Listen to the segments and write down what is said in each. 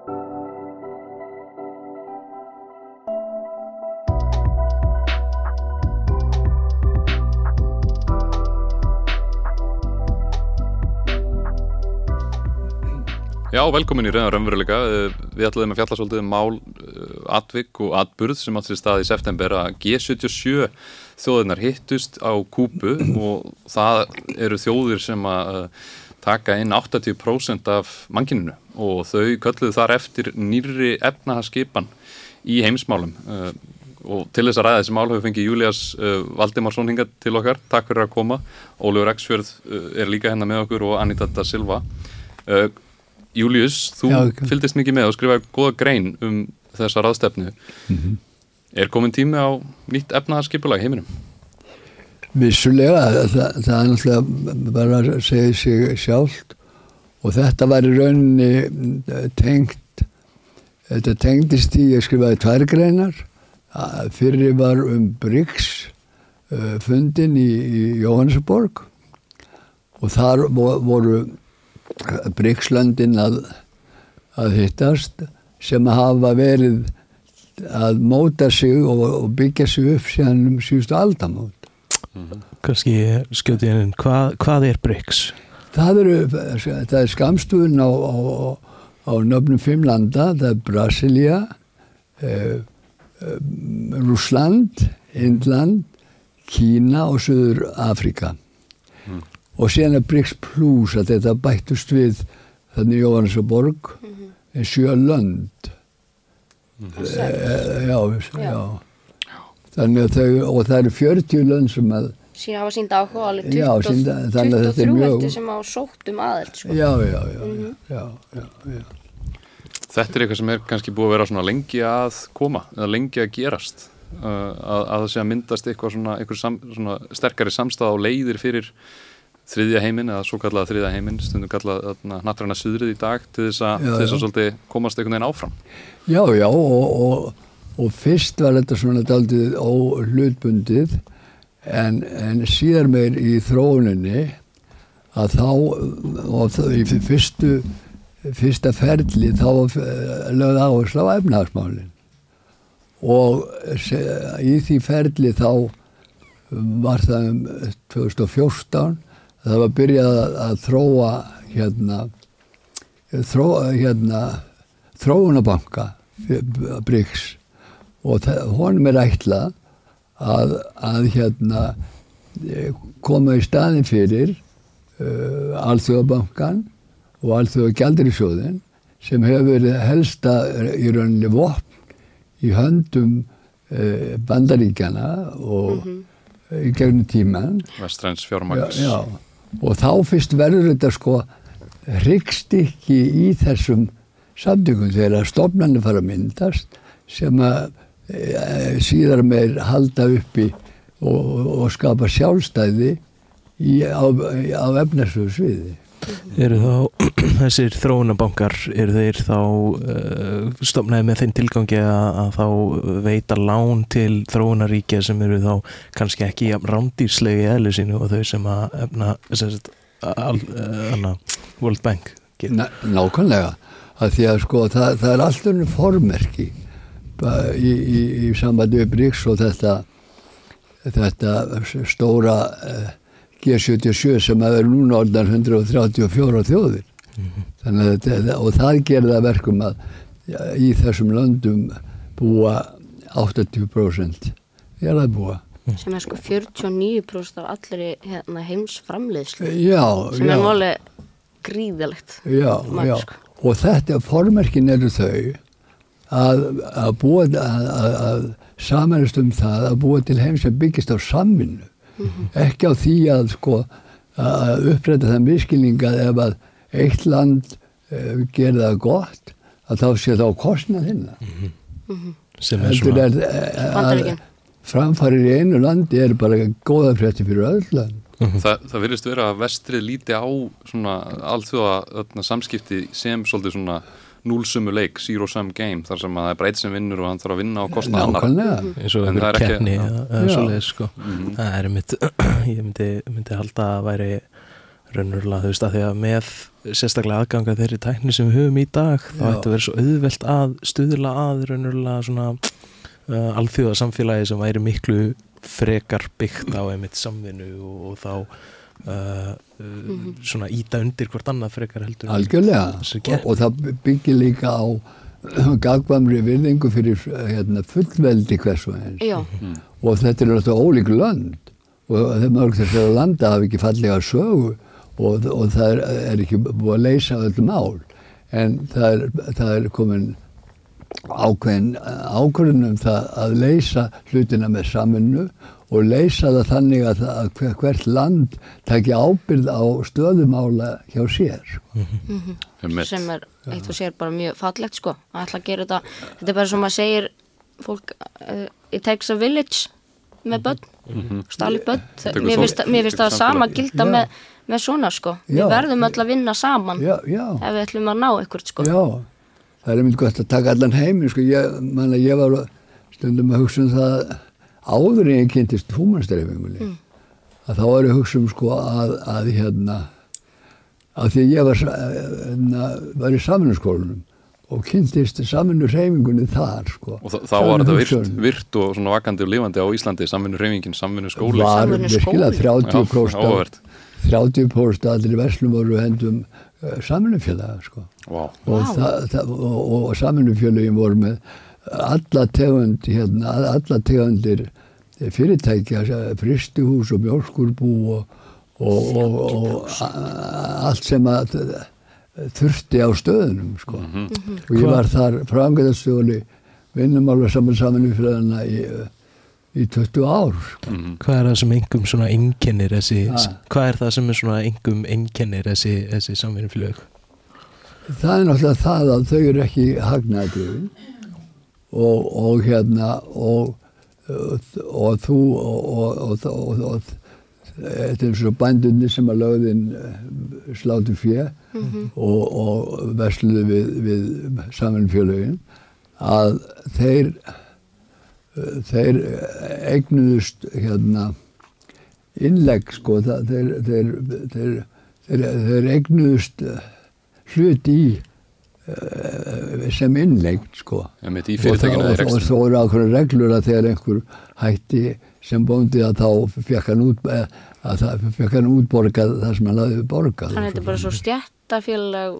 Já, velkomin í reyðan raunveruleika. Eh, við ætlaðum að fjalla svolítið um mál, uh, atvik og atburð sem átt sér stað í september að G77 þjóðirnar hittust á kúpu og það eru þjóðir sem að uh, taka inn 80% af mangininu og þau kölluðu þar eftir nýri efnahaskipan í heimsmálum uh, og til þess að ræða þessi mál hefur fengið Júlias Valdimarsson hingað til okkar. Takk fyrir að koma. Ólur Eksfjörð er líka hérna með okkur og Anita da Silva. Július, þú Já, okay. fylgist mikið með og skrifaði goða grein um þessa ráðstefnu mm -hmm. er komin tími á nýtt efnaðarskipulag heiminum? Vissulega, það, það er náttúrulega bara að segja sig sjálft. Og þetta var í rauninni eh, tengt þetta tengdist í, ég skrifaði tvær greinar. Fyrir var um Bryggs eh, fundin í, í Jóhannesborg. Og þar voru Bryggslöndin að, að hittast sem hafa verið að móta sig og, og byggja sig upp síðan um síðustu aldamót. Mm -hmm. Kanski skjóti hennin, hvað, hvað er Bryggs? Það, það er skamstuðun á, á, á nöfnum fimm landa, það er Brasilia, eh, eh, Rúsland, Indland, Kína og Suður Afrika og síðan er Bryggs Plus að þetta bættust við þannig Jóhannesaborg mm -hmm. sjö lönd mm e, já, já. Þannig að þau og það eru 40 lönd sem að síðan hafa sínd áhuga alveg 23 eftir sem á sóttum aðeins sko. já, já, já, mm -hmm. já, já Þetta er eitthvað sem er kannski búið að vera svona lengi að koma eða lengi að gerast uh, að, að það sé að myndast eitthvað svona, sam, svona sterkari samstað á leiðir fyrir þriðja heiminn eða svo kallað þriðja heiminn stundum kallað nattræna suðrið í dag til þess að, já, til þess að svolítið komast einhvern veginn áfram Já, já og, og, og fyrst var þetta svona aldrei óhlutbundið en, en síðar meir í þróuninni að þá og það, í fyrstu fyrsta ferli þá lögði áherslu á efnahagsmálinn og í því ferli þá var það um 2014 það var byrjað að, þróa hérna, þróa, hérna þróunabanka Bryggs og honum er ætlað að, að hérna koma í staðin fyrir uh, Alþjóðabankan og Alþjóðagjaldirisjóðin sem hefur verið helsta í rauninni vopn í höndum uh, bandaríkjana og mm -hmm. í gegnum tíman Vestræns já og þá fyrst verður þetta sko hryggst ekki í þessum samtökum þegar stofnarnir fara að myndast sem að síðar meir halda uppi og, og skapa sjálfstæði í, á, á efnarsöðu sviði. Eru þá þessir þróunabankar, eru þeir þá uh, stofnaði með þeim tilgangi að, að þá veita lán til þróunaríkja sem eru þá kannski ekki rándýrslegi eðlu sínu og þau sem að efna uh, World Bank Ná, Nákvæmlega, að því að sko það, það er alltaf formerki í, í, í sambandi við Bryggs og þetta þetta stóra uh, G77 sem að vera núna orðan 134 þjóðir mm -hmm. þannig að og það gerða verkum að í þessum löndum búa 80% ég er að búa sem er sko 49% af allir hérna, heims-framleiðslu sem já. er máli gríðilegt já, já. Sko. og þetta formerkin eru þau að, að búa að, að, að samanast um það að búa til heims sem byggist á samvinnu mm -hmm. ekki á því að sko að uppræta það miskilninga ef að eitt land uh, gerir það gott að þá sé þá kostnað hinn mm -hmm. sem er svona er, eh, að framfarir í einu landi er bara góða frétti fyrir öll land. Þa, það virðist vera að vestrið líti á svona allþjóða samskipti sem svolítið svona núlsumu leik, zero sum game þar sem að það er breyt sem vinnur og hann þarf að vinna á kostna annar eins og einhver keppni eða svoleiðis sko. Mm -hmm. það er mitt, ég myndi, myndi halda að væri raunverulega, þú veist, að því að með sérstaklega aðganga þeirri tækni sem við höfum í dag, þá ætti að vera svo auðvelt að stuðla að raunverulega svona uh, alþjóða samfélagi sem væri miklu frekar byggt á einmitt samvinnu og, og þá uh. Svona íta undir hvort annað frekar heldur Algjörlega, og, og það byggir líka á gagvamri virðingu fyrir hérna, fullveldi hversu eins. Mm. og þetta er alltaf ólík lönd. Og þeim örg þess að landa hafi ekki fallega sögu og, og það er, er ekki búið að leysa öll mál. En það er, það er komin ákveðin ákveðin um það að leysa hlutina með saminu og leysa það þannig að, að hvert land takja ábyrð á stöðumála hjá sér mm -hmm. sem er eitt og sér bara mjög fallegt sko. Að ætla að gera þetta þetta er bara sem að segir fólk uh, it takes a village með börn. Mm -hmm. stali börn. Mér finnst það sama gilda með með svona sko. Já. við verðum öll að vinna saman já, já. ef við ætlum að ná ykkur sko. Já, það er myndið gott að taka allan heimi sko, ég, manna, ég var stundum að hugsa um það áður en ég kynntist húmanstærifingunni mm. að þá var ég að hugsa um sko að, að hérna að því ég var, hérna, var í saminarskólanum og kynntist saminu reyfingunni þar sko. og þá var þetta virt, virt og svona vakandi og lifandi á Íslandi saminu reyfingin, saminu skóli var virkilega 30% 30% allir verslum voru hendum uh, saminufélaga sko. wow. og, wow. og, og saminufélagin voru með alla tegund hérna, alla tegundir fyrirtækja fristuhús og mjölkurbú og, og allt sem að þurfti á stöðunum sko. mm -hmm. og ég var þar frangöðastjóli vinnum alveg saman saminufélagina í í 20 ár sko. mm. Hvað er það sem engum svona enginnir þessi, hvað er það sem er svona engum enginnir þessi, þessi samvinnflög? Það er náttúrulega það að þau eru ekki hagnaðið og, og hérna og, og þú og, og þetta er svo bændunni sem að lögðin eh, slátu fjö mm -hmm. og versluði við, við samvinnfjölögin að þeir þeir eignuðust hérna innlegg sko það, þeir, þeir, þeir, þeir eignuðust eh, hlut í sem innlegg sko. Ja, og, það, og svo eru ákveður reglur að þegar einhver hætti sem bóndi að þá fekk hann út eh, að fekk hann útborgað þar sem hann laði borgað. Þannig að þetta er bara svo stjættafélag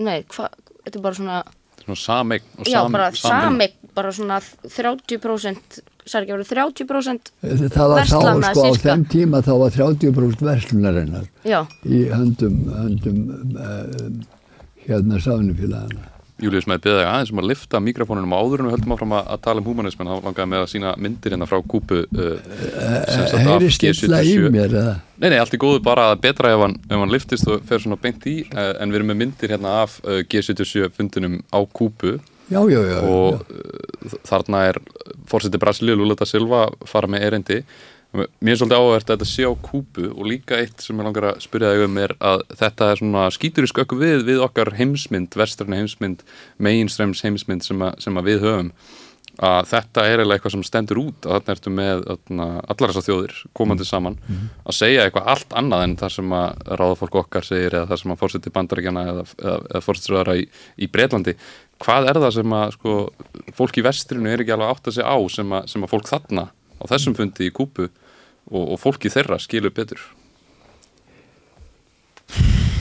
nei, hvað, þetta er bara svona Svona samegn Já, sam, bara samegn bara svona 30% sær ekki að vera 30% það var þá sko á þenn tíma þá var 30% verslunarinnar Já. í höndum, höndum uh, hérna sáðunufélagana Július með beðaði aðeins um að lifta mikrofónunum áður en við höldum áfram að tala um humanismin þá langaði með að sína myndir hérna frá kúpu uh, Heyri stilla í mér eða? Nei, nei, allt er góðu bara að betra ef hann, ef hann liftist og fer svona beint í uh, en við erum með myndir hérna af G77 fundunum á kúpu já, já, já, og þarna er fórsetið Brasilíu Lula da Silva fara með erindi mér er svolítið áhverð að þetta sé á kúpu og líka eitt sem ég langar að spyrja þig um er að þetta er svona skýtur í skökku við við okkar heimsmynd, vestrarni heimsmynd mainstreams heimsmynd sem, a, sem að við höfum. Að þetta er eiginlega eitthvað sem stendur út að þarna ertu með allar þessar þjóðir komandi saman mm -hmm. að segja eitthvað allt annað en það sem að ráðafólk okkar segir eða það sem að fórseti bandarækjana eða, eða, eða fórsetisraðara í, í Breitlandi hvað er það sem að sko, fólk í vestrinu er ekki alveg átt að segja á sem að, sem að fólk þarna á þessum fundi í kúpu og, og fólki þeirra skilur betur.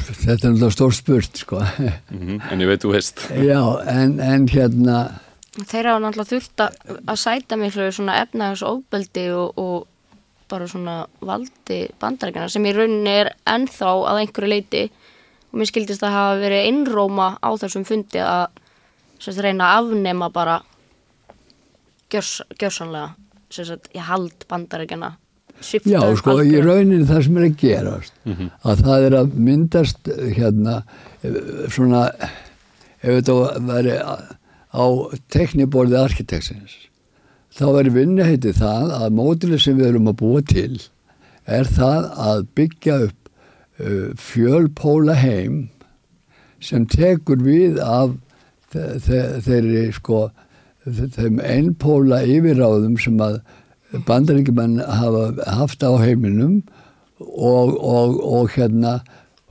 Þetta er náttúrulega stór spurt sko. Mm -hmm, En ég veit þú heist Já, en, en hérna Þeirra á náttúrulega þurft að sæta miklu svona efnaðars ofbeldi og, og bara svona valdi bandarækjana sem í rauninni er ennþá að einhverju leiti og mér skildist að hafa verið innróma á þessum fundi að sérst, reyna að afnema bara gjörs, gjörsanlega sérst, ég hald bandarækjana Já, sko, algjör. í rauninni það sem er að gerast mm -hmm. að það er að myndast hérna svona ef þetta veri á tekniborði arkitektsins þá er vinni heiti það að mótileg sem við erum að búa til er það að byggja upp uh, fjölpóla heim sem tekur við af þeirri sko þeim einpóla yfiráðum sem að bandaríkjumann hafa haft á heiminum og, og, og hérna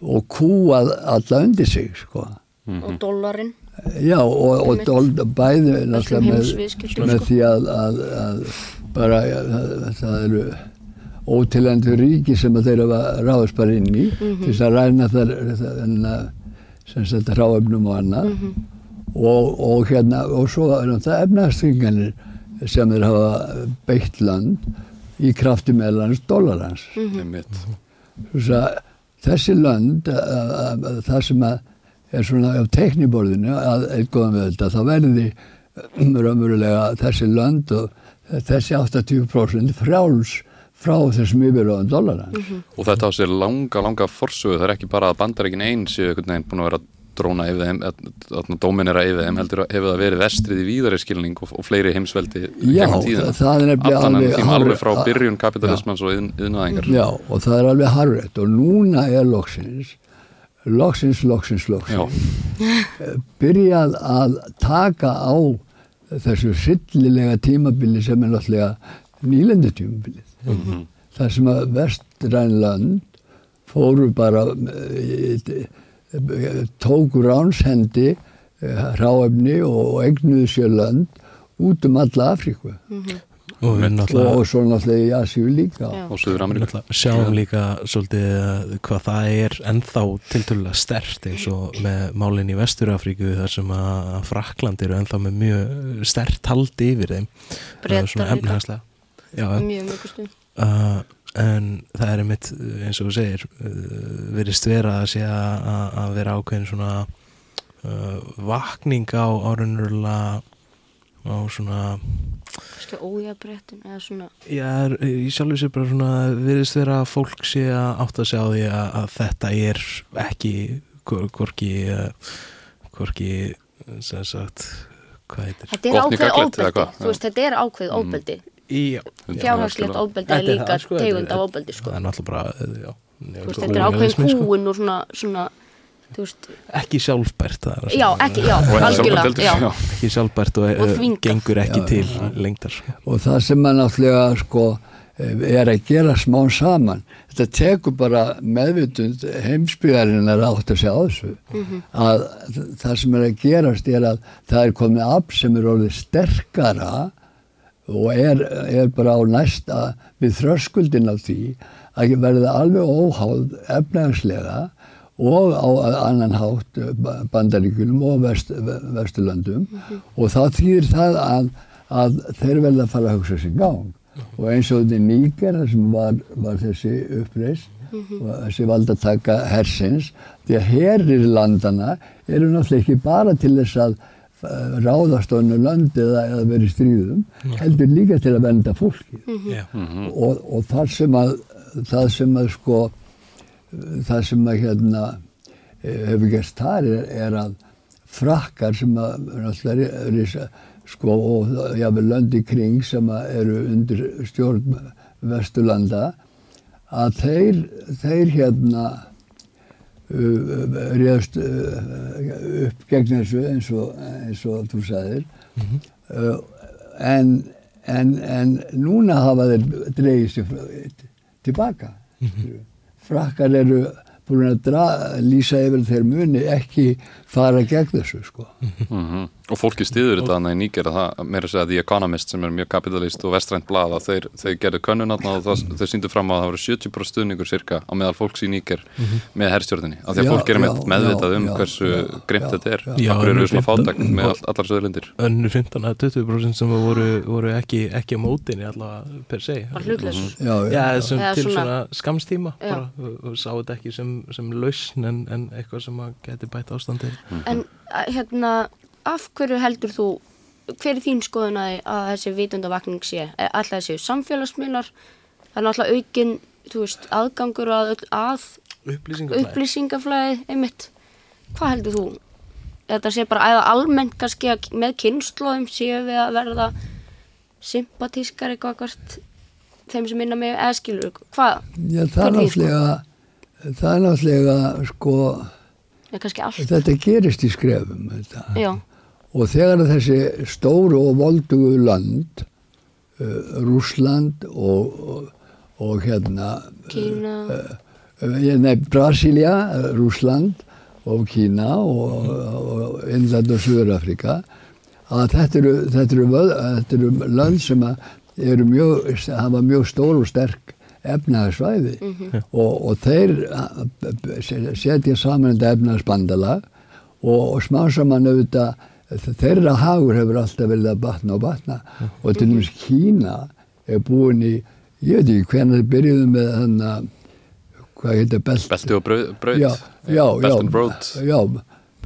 og kúað alla undir sig sko. og dólarinn Já, og, og dól, bæði náttúrulega með, með sko. því að, að, að bara ja, það, eru ótilendur ríki sem að þeir hafa ráðast bara inn í Mhm. til þess að ræna þar þar- sem þetta ráöfnum og annað Mhm. Og, og hérna og svo er það efnaðstringanir sem þeir hafa beitt land í krafti meðlans dólarans Mhm. einmitt. Þess að þessi að, það sem að er svona á tekniborðinu að eitthvað með þetta þá verði raunverulega þessi lönd og þessi 80% frjáls frá þessum yfiröðan dólarans. og þetta á sér langa, langa forsögu það er ekki bara að bandarækin einn séu einhvern veginn búin að vera dróna yfir þeim að dóminera yfir þeim heldur að hefur það verið vestrið í víðari skilning og, og fleiri heimsveldi Já, það- það er nefnilega alveg- tíma, alveg frá alveg- byrjun kapitalismans og yðn- yðnaðingar Já, og það er alveg harrið og núna er loksins loksins, loksins, loksins Já. byrjað að taka á þessu sillilega tímabili sem er náttúrulega nýlendu tímabilið. Það sem að vestræn land fóru bara eh, tóku ránshendi ráefni og egnuðu sér land út um alla Afríku. Og við og, náttúrulega og svo náttúrulega í Asíu líka. Já. og Suður Ameríku náttúrulega sjáum líka svolítið uh, hvað það er ennþá tiltölulega stert eins og með málinn í Vesturafríku þar sem að Frakland eru ennþá með mjög stert haldi yfir þeim. Svona líka. Já, mjög mjög stund uh, en það er einmitt uh, eins og þú segir uh, verist vera að sé að, að- að vera ákveðin svona uh, vakning á árunurlega á svona kannski ójabrettin eða svona. Já, er- í sjálfu sér bara svona virðist vera að fólk sé að átta sig á því að, að þetta er ekki hvor- hvorki hvorki sem sagt hvað heitir? Þetta er ákveð óbeldi hvað? þú veist þetta er ákveð óbeldi í, fjárhagslegt óbeldi er er líka sko, er- tegund af óbeldi sko. það er náttúrulega bara uh, já, Þú veist, þetta er ákveðin sko. kúun og svona, svona veist, ekki sjálfbært er já, ekki, já, algjörlega já, ekki sjálfbært og, Og þvingað. gengur ekki Já, til sko. og það sem maður náttúrulega sko er að gera smá saman. Þetta tekur bara meðvitund heimsbyggjarinnar átt að segja á þessu. Að það sem er að gerast er að það er komið afl sem er orðið sterkara og er, er bara á næsta við þröskuldin af því að verða alveg óháð efnagslega og á annan hátt eh, ba- bandaríkjunum og vest, ve- vesturlöndum og það þýðir það að, að þeir verða að fara að hugsa sér gang. Og eins og þetta nýger sem var, var þessi uppreist og þessi valdataka hersins því að herir landana eru náttúrulega ekki bara til þess að ráðast á önnu lönd eða, eða verið stríðum heldur líka til að venda fólki Já. og, og það sem að það sem að sko það sem að hérna eh, hefur gerst þar er, er að frakkar sem að er, er, sko og jáfnvel löndi kring sem að eru undir stjórn Vesturlanda að þeir, þeir hérna uh, réðst uh, upp gegn þessu eins og, eins og þú sagðir. Uh, en, en, en núna hafa þeir dreigið sér frá- tilbaka frakkar eru búin að dra, lýsa yfir þeir muni ekki fara gegn þessu sko. Mhm. og fólki stiður þetta þannig í Níger að það meira að segja The Economist sem er mjög kapitalist og vestrænt blað að þeir, þeir gerðu könnun þarna og það, þeir síndu fram að það voru 70% stuðningur cirka á meðal fólks í Níger með herrstjórninni af því að Já, fólk er já, meðvitað um já, hversu já, grimt já, þetta er. okkur eru svona 15 fátak með all, allar söðurlindir önnur 15 að 20% sem voru, voru ekki, ekki á mótinni allavega per se. Hlutlaus já, sem til svona- skamstíma bara, og, og sá þetta ekki sem, sem lausn en, en eitthvað sem að geti bætt ástandi en að, hérna, af hverju heldur þú hver er þín skoðun að, að þessi vitundavakning sé? Alltaf þessi samfélagsmiðlar það er náttúrulega aukin veist, aðgangur að, að upplýsingaflæði. upplýsingaflæði einmitt, hvað heldur þú? Þetta sé bara eða almennt kannski að með kynnslóðum séu við að verða sympatískar eitthvað hvert þeim sem minna mig eða skilur hvað, Já, það er er náttúrulega það er náttúrulega sko þetta gerist í skrefum og þegar þessi stóru og voldugu land uh, Rússland og, og, og hérna Kína, Eh, Nei, Brasilia, eh, Rúsland og Kína og, og Indland og Suður-Afrika að þetta eru, þetta eru, þetta eru lönd sem að eru mjög, hafa mjög stór og sterk efnahagsvæði og, og þeir eh, setja saman þetta efnahagsbandala og, og smá saman auðvitað þeirra hagur hefur alltaf verið að batna og batna. Og til dæmis Kína er búin í, ég veit ekki hvernig þeir byrjuðu með þannig að hvað heitir belt Belti og brauð já, já, Belt já,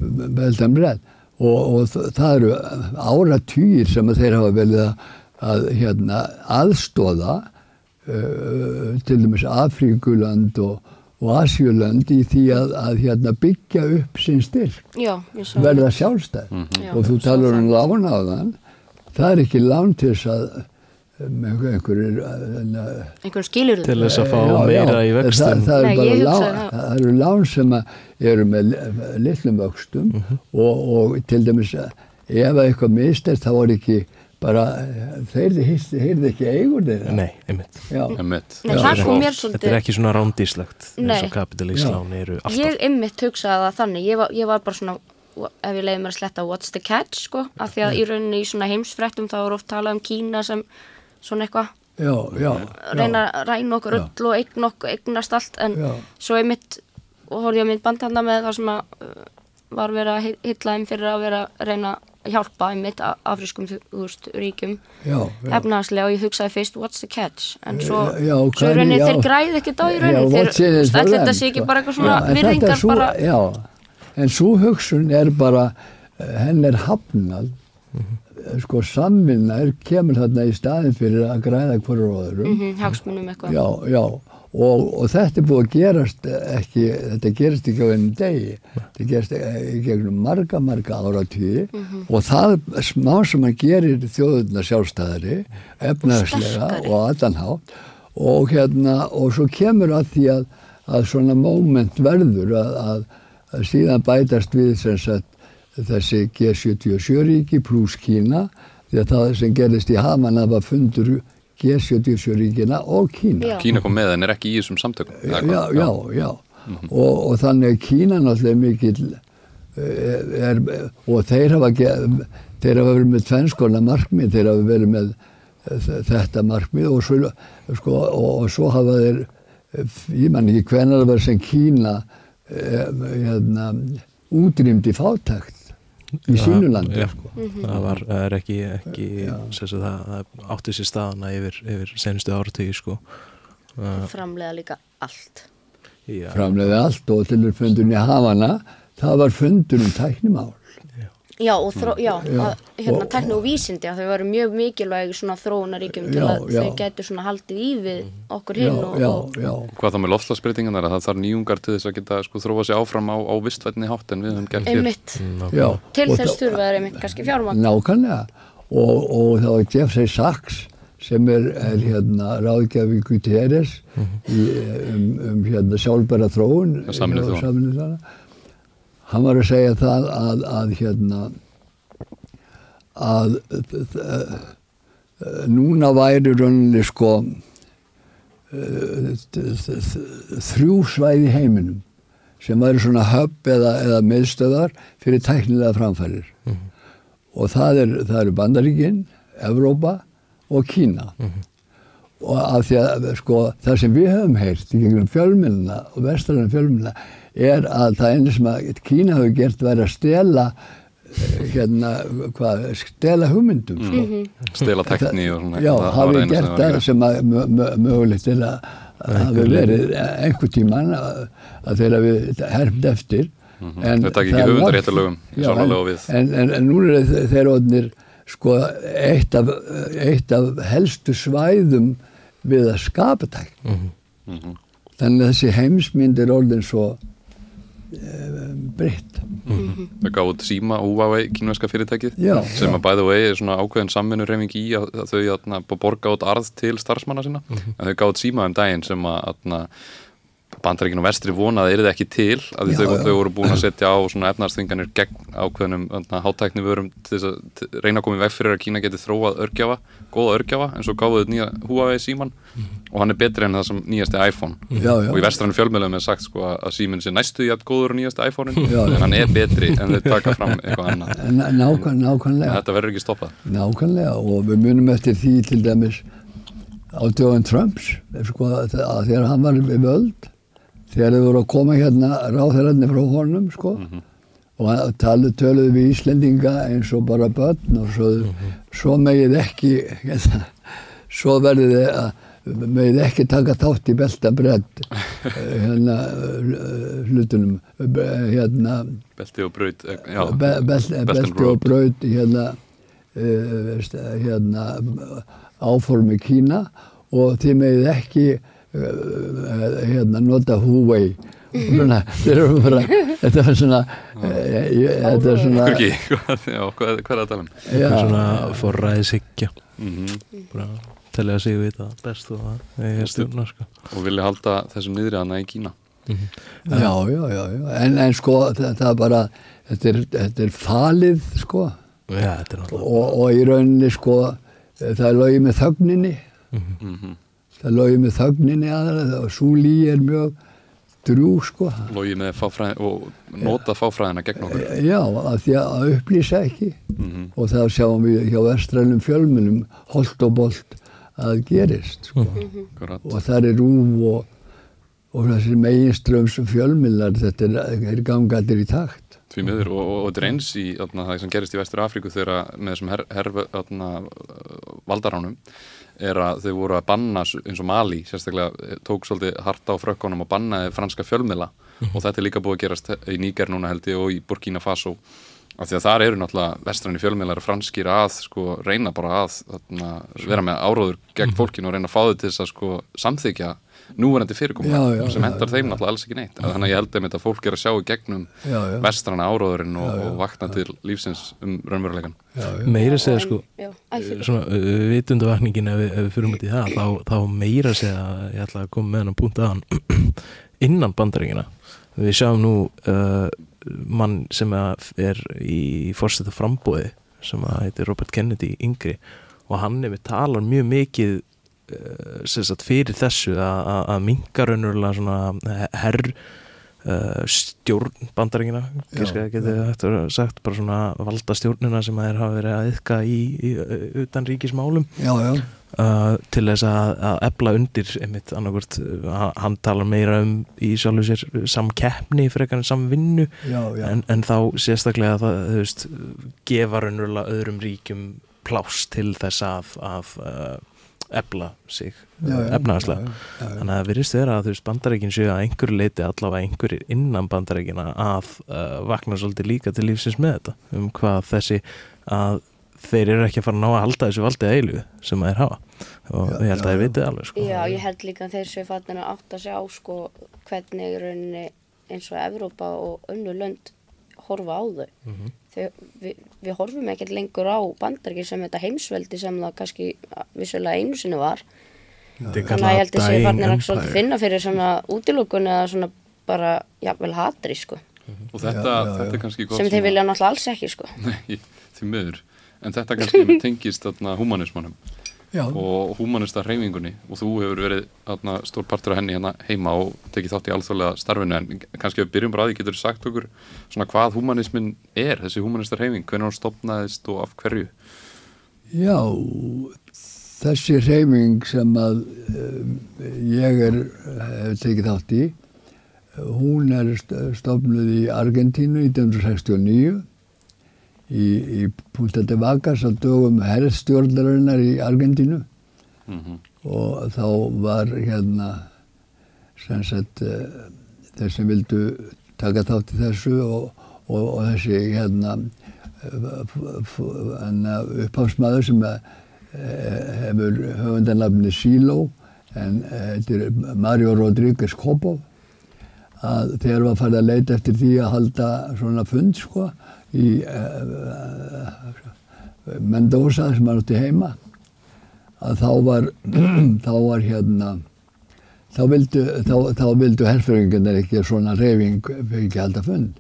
belt and bread og, og það eru áratýr sem þeir hafa velið að, að hérna, aðstóða til dæmis Afríkuland og, og Asjulönd í því að, að hérna, byggja upp sinn styrk. Já, verða sjálfstæð Já, og þú talar um það. lán á þann. Það er ekki lán til þess að um, einhverjir uh, einhvern skilur til þess að fá Já, meira já, í það, vextum það, Nei, er ég bara lán, það. það eru lán sem að eru með litlum vöxtum Mhm. og, og til dæmis ef að eitthvað mistert þá var ekki bara, þeir heyrði ekki eigur þeirra. Nei, einmitt Já. Einmitt. Nei, mér Þetta er svolítið ekki svona rándíslegt eins og kapitalíslán eru alltaf Ég ymmit hugsaði það þannig ég var, ég var bara svona, ef ég leiði mér að sletta what's the catch, sko, af því að í rauninni í svona heimsfrettum þá er oft talað um Kína sem svona eitthvað Já, já. reyna að ræna okkur öll og eign okkur, eignast allt en Já. svo einmitt og horfði ég á mynd bandhanda með það sem að uh, var verið að hylla þeim fyrir að vera að reyna að hjálpa einmitt a- afrískum þú veist, ríkjum Já, já. efnaðslega og ég hugsaði fyrst what's the catch en svo, Já, já, svo rauninni já. þeir græði ekkert á í Já, rauninni þeir, allir þetta sé ekki bara eitthvað svona Já, virðingar sú- bara Já, en svo hugsun er bara, eh, henn er hafnað, Mhm. sko samvinna er, kemur þarna í staðin fyrir að græða hverju öðrum. mm hagsmunum eitthvað Já, já, og, og þetta er búið að gerast ekki, þetta gerist ekki á einum degi, þetta gerist í gegnum marga, marga áratvíði og það smá sem að gerir þjóðurna sjálfstæðari, efnaðslega sterkari. og allanhátt og hérna, og svo kemur að því að, að svona moment verður að, að, að síðan bætast við sem sagt þessi G77 ríki pluss Kína. Því að það sem gerist í Havana var fundur G77 ríkina og Kína. Já. Kína kom með en er ekki í þessum samtökum Já, já, hvað? já. Og, og þannig að Kína náttúrulega er mikill eh, er, og þeir hafa, þeir hafa verið með tvennskona markmið, þeir hafa verið með eh, þetta markmið og svo, sko, og, og svo hafa þeir, eh, ég man ekki hvenar það var sem Kína eh, hérna, útrýmdi fátækt í sínu landi. Sko. það var það er ekki, ekki sem sagt, það, það átti sér staðana yfir, yfir senustu áratíði sko uh, framlega líka allt já, Framleiði allt og til fundurinn í Havana, það var fundur um tæknimál. Já, og þró, já, Já. að, hérna, Og- tækni og vísindi að þau varu mjög mikilvæg svona þróunaríkjum til að já. þau getur svona haldið í við okkur Já, hinn og, já, og. Hvað þá með loftslagsbreytingarnar að það þarf nýjungar til þess að geta sko þróa sig áfram á, á vistvætni hátt en við höfum gert hér já. til Og þess það- þurfa þeir einmitt kannski fjármagn Nákvæmlega og, og það var Jeffrey Sachs sem er, er hérna ráðgjafi Guterres í, um, um hérna sjálfbæra þróun Já, Sameinuðu þjóðanna. Hann var að segja það að, að hérna að uh, núna væri rauninni sko uh, þrjú svæði heiminum sem væri svona höpp eða, eða miðstöðar fyrir tæknilega framfærir og það, er, það eru Bandaríkin, Evrópa og Kína. Og af því að sko, það sem við höfum heyrt í gegnum fjölmjöluna og vestræðan fjölmjöluna er að það einu sem að Kína hefur gert væri að stela eh, hérna, hvað, stela hugmyndum sko. stela tekni og svona Já, hafi gert það sem að mö- mö- mögulegt til að að hafi verið einhver tíman að, að þeirra við hermt eftir. En Þau taka ekki það er Já, sálarlega en- við. en, en, en nú er þe- þeir orðnir sko eitt af, eitt af helstu svæðum við að skapa tækni. Mhm. þannig að þessi heimsmynd er orðin svo e, breytt Þau gáðu út síma Huawei kínverska fyrirtækið Já, sem já. að bæða vegi er svona ákveðin samvinnurreyfing í að, að þau borga út arð til starfsmanna sinna. En þau gáðu út síma um daginn sem að atna, bandaríkin og vestri vona að það ekki til að Já, þau, já. þau voru búin að setja á svona efnarsþinganir gegn ákveðnum hátækni vörum til þess að reyna að koma í veg fyrir að Kína geti þróað örgjafa, góða örgjafa eins og gáðu þetta nýja Huawei síman og hann er betri en það sem nýjasti iPhone. Já, og í vestrannu fjölmjölum er sagt sko að síminn sé næstu í að góður og nýjasti iPhone en hann er betri en þau taka fram eitthvað annað. En nákvæm, en nákvæmlega, þetta verður ekki stoppað. Nákvæmlega. Og við munum eftir því til dæmis á dögun Trumps sko, að þegar hann var við völd þegar þau voru að koma hérna ráðherrarnir frá honum sko og hann talu, töluðu við Íslendinga eins og bara börn og svo, svo megið ekki hérna, svo verðið þið að megið ekki taka þátt í belta bredd hérna eh, hlutunum eh, hérna belti og braut eh, be, bel, Belt belti og braut. hérna, uh, hérna áformi Kína og þið megið ekki hérna nota Huawei. Svona, þeir eru bara þetta er svona uh, þetta er svona Kurki, já, hvað, hvað er það að tala um? já, svona forræðishyggja. Mm bara telja sig vita best og það stjórnar sko. og vilja halda þessum niðri hana í Kína. Já, já, já, já. En, en sko þetta er bara þetta er, þetta er falið sko. Já, þetta er og, og í rauninni sko það er lögið með þögninni. Mm það lögið með þögninni aðra og svo lí er mjög drú sko logið með fáfræðin og nota fáfræðina gegn okkur já, að því að upplýsa ekki Mhm. og það sjáum við hjá vestrælum fjölmunum holt og bolt að gerist sko. Akkurat. og það er rúf og, og þessir meginströms fjölmiðlar þetta er, er gangatir í takt Því miður og, og, og þetta er eins í það sem gerist í Vestur Afríku þegar með þessum her, her, valdaránum er að þau voru að banna eins og Mali sérstaklega eh, tók svolítið harta á frökkunum og bannaði franska fjölmiðla. Og þetta er líka búið að gerast í Níger núna held ég og í Burkina Faso. Af því að þar eru náttúrulega vestræni fjölmiðlar franskir að sko reyna bara að atna, vera með áróður gegn fólkinu og reyna að fá þau til þess að sko samþykja núverandi fyrirkomulag sem hendar þeim náttúrulega alls ekki neitt. Þannig að ég held einmitt að fólk er að sjá í gegnum Já, já. vestrana áróðurinn og, og vakna til lífsins um já. meira segja sko vitundavakningin ef, við- ef við fyrir í það þá, þá meira segja ég ætla að koma með hann að punta hann innan bandaríkina við sjáum nú uh, mann sem að er í fórstættu frambóði sem að heitir Robert Kennedy yngri og hann hefur talar mjög mikið sagt fyrir þessu að- minka raunverulega svona herr uh, stjórn bandaríkina Já, getið hægt að sagt bara svona valda stjórnina sem þeir hafa verið að yfka í, í utan ríkismálum. Já, já, uh, til þess að, að ebla undir einmitt annarkvort, uh, hann talar meira um í sjálfu sér samkeppni frekar en samvinnu já, já. en, en þá sérstaklega það, þú veist, gefa raunverulega öðrum ríkjum pláss til þess að, að ebla sig já. þannig að virðist vera að þú veist bandarækin séu að einhverju leiti allavega einhverjir innan bandarækina að uh, vakna svolítið líka til lífsins með þetta um hvað þessi að þeir eru ekki að fara að ná að halda þessu valdið eilu sem þeir hafa og Já, ég held að þeir vitið alveg sko. Já, ég held líka að þeir séu fattin að átta sig á sko hvernig í rauninni eins og Evrópa og önnu lönd horfa á þau. Mhm. Þau við, við horfum ekkert lengur á bandaríkir sem þetta heimsveldi sem það kannski vissulega einu sinni var. Er Þannig að ég held að dying fattin að finna fyrir svona útilokun eða svona bara, jafnvel hatri sko. og þetta, Já, já, þetta já. er kannski gott Sem þeir vilja náttúrulega alls ekki sko. Nei, því miður en þetta kannski tengist þarna humanismannum já. og humanista hreyfingunni. Og þú hefur verið þarna, stór partur af henni hérna heima og tekið þátt í alþjóðlega starfinu. En kannski við byrjum bara að því getur sagt okkur svona hvað humanismin er, þessi humanista hreyfing? Hvernig hún stopnaðist og af hverju? Já, þessi reyfing sem að um, ég er, hef tekið þátt í, hún er st- stofnuð í Argentínu 1969 í, í Punta de Vacas á dögum herrstjórnarinnar í Argentínu. Mm og þá var hérna sem sagt uh, þeir sem vildu taka þátt í þessu og, og, og þessi hérna upphafsmaður sem uh, hefur höfundanlafni Silo en þetta er Mario Rodríguez Cobo að þegar var farið að leita eftir því að halda svona fund sko í uh, Mendoza sem hann átti heima að þá var, þá var hérna þá vildu, þá, þá vildu herfyrringarnir ekki svona reyfing ekki halda fund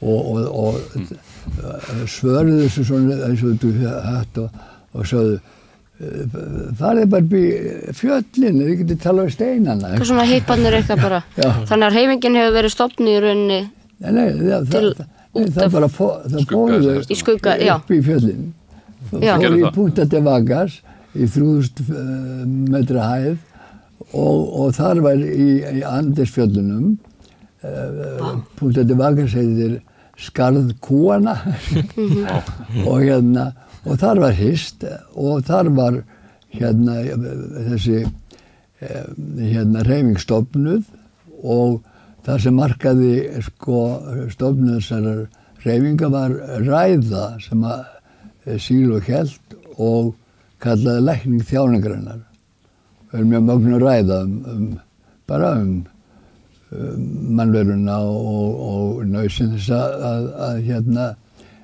og, og, og mm. svörðu þessu svona eins og þú hætt og, og sögðu farið bara upp í fjöllin þið getið tala um steinana. Hvað svona heipanir eitthvað bara? Já. Þannig að reyfingin hefur verið stopnið í rauninni Nei, nei, það, Til það, nei, það bara fó, það Skugga fóruðu upp í fjöllin. Já. fóru Gerðu í það? Punta de Vagas í 3000 uh, metra hæð og, og þar var í, í Andesfjöllunum. Uh, Punta de Vagas heitir Skarð Kúana og hérna og þar var hist og þar var hérna þessi eh, hérna reyfingstofnuð og það sem markaði sko stofnuð þessar reyfinga var ræða sem að eh, sílu held og kallaði lækning þjáningrannar við erum mjög mögnu að ræða um, um bara um, um mannveruna og, og nöysinn þess að, að, að hérna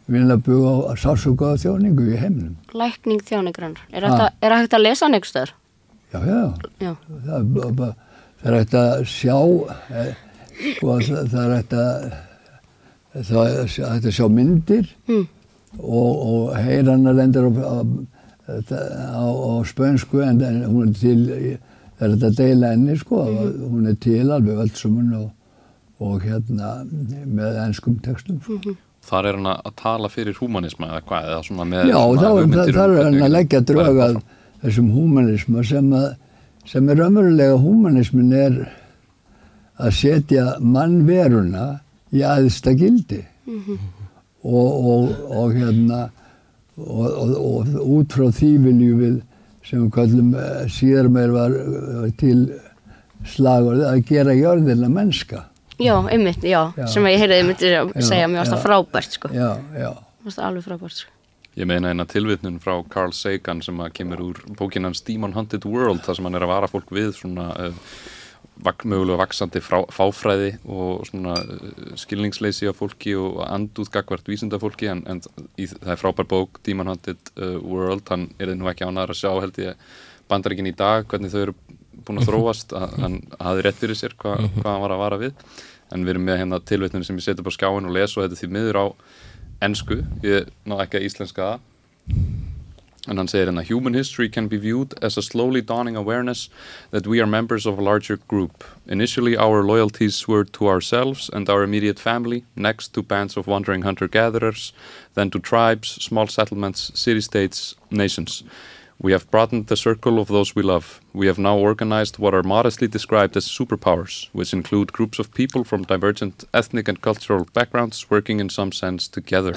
buga á sásuga þjóningu í heiminum. Lækning þjáningrann Er, er hægt að lesa hann einhver stöður? Já, já, Já, það, er bara- það er hægt að sjá, eh, sko, það, það er hægt að, það er hægt að sjá myndir mm. og, og heyra hana lendur á, á, á, spönsku en, en hún er til, það er þetta að deila henni sko, hún er til alveg völdsumun og, og hérna með ennskum textum sko. Þar er hann að tala fyrir húmanisma eða hvað, eða svona með Já, þá er um er hann að leggja drög að þessum húmanisma sem, að, sem er raunverulega húmanismin er að setja mannveruna í aðsta gildi og, og, og hérna og, og, og út frá því viljum við sem við kallum eh, síðar meir var eh, til slagur að gera jörðina mennska. Já einmitt, já, Já. Sem ég heyrði myndi að segja Mér varst það frábært sko Já, já. Mér varst það alveg frábært sko Ég meina eina tilvitnun frá Carl Sagan sem að kemur úr bókin hans Demon Hunted World þar sem hann er að vara fólk við svona uh, vak, mögulega vaksandi frá, fáfræði og svona uh, skilningsleysi á fólki og andúð gagvart vísindafólki en, en í, það er frábær bók Demon Hunted uh, World, hann er þið nú ekki ánæður að sjá held ég bandaríkin í dag hvernig þau eru búin að þróast að hann hafði rétt fyrir sér hva, hvað hann var að vara við. En við erum með hérna tilvitnun sem ég seti upp á skjáin og les og þetta er því miður á ensku, ég náðu ekki að íslenska and hann segir hérna human history can be viewed as a slowly dawning awareness that we are members of a larger group. Initially our loyalties were to ourselves and our immediate family next to bands of wandering hunter-gatherers then to tribes, small settlements, city-states, nations We have broadened the circle of those we love. We have now organized what are modestly described as superpowers, which include groups of people from divergent ethnic and cultural backgrounds working in some sense together.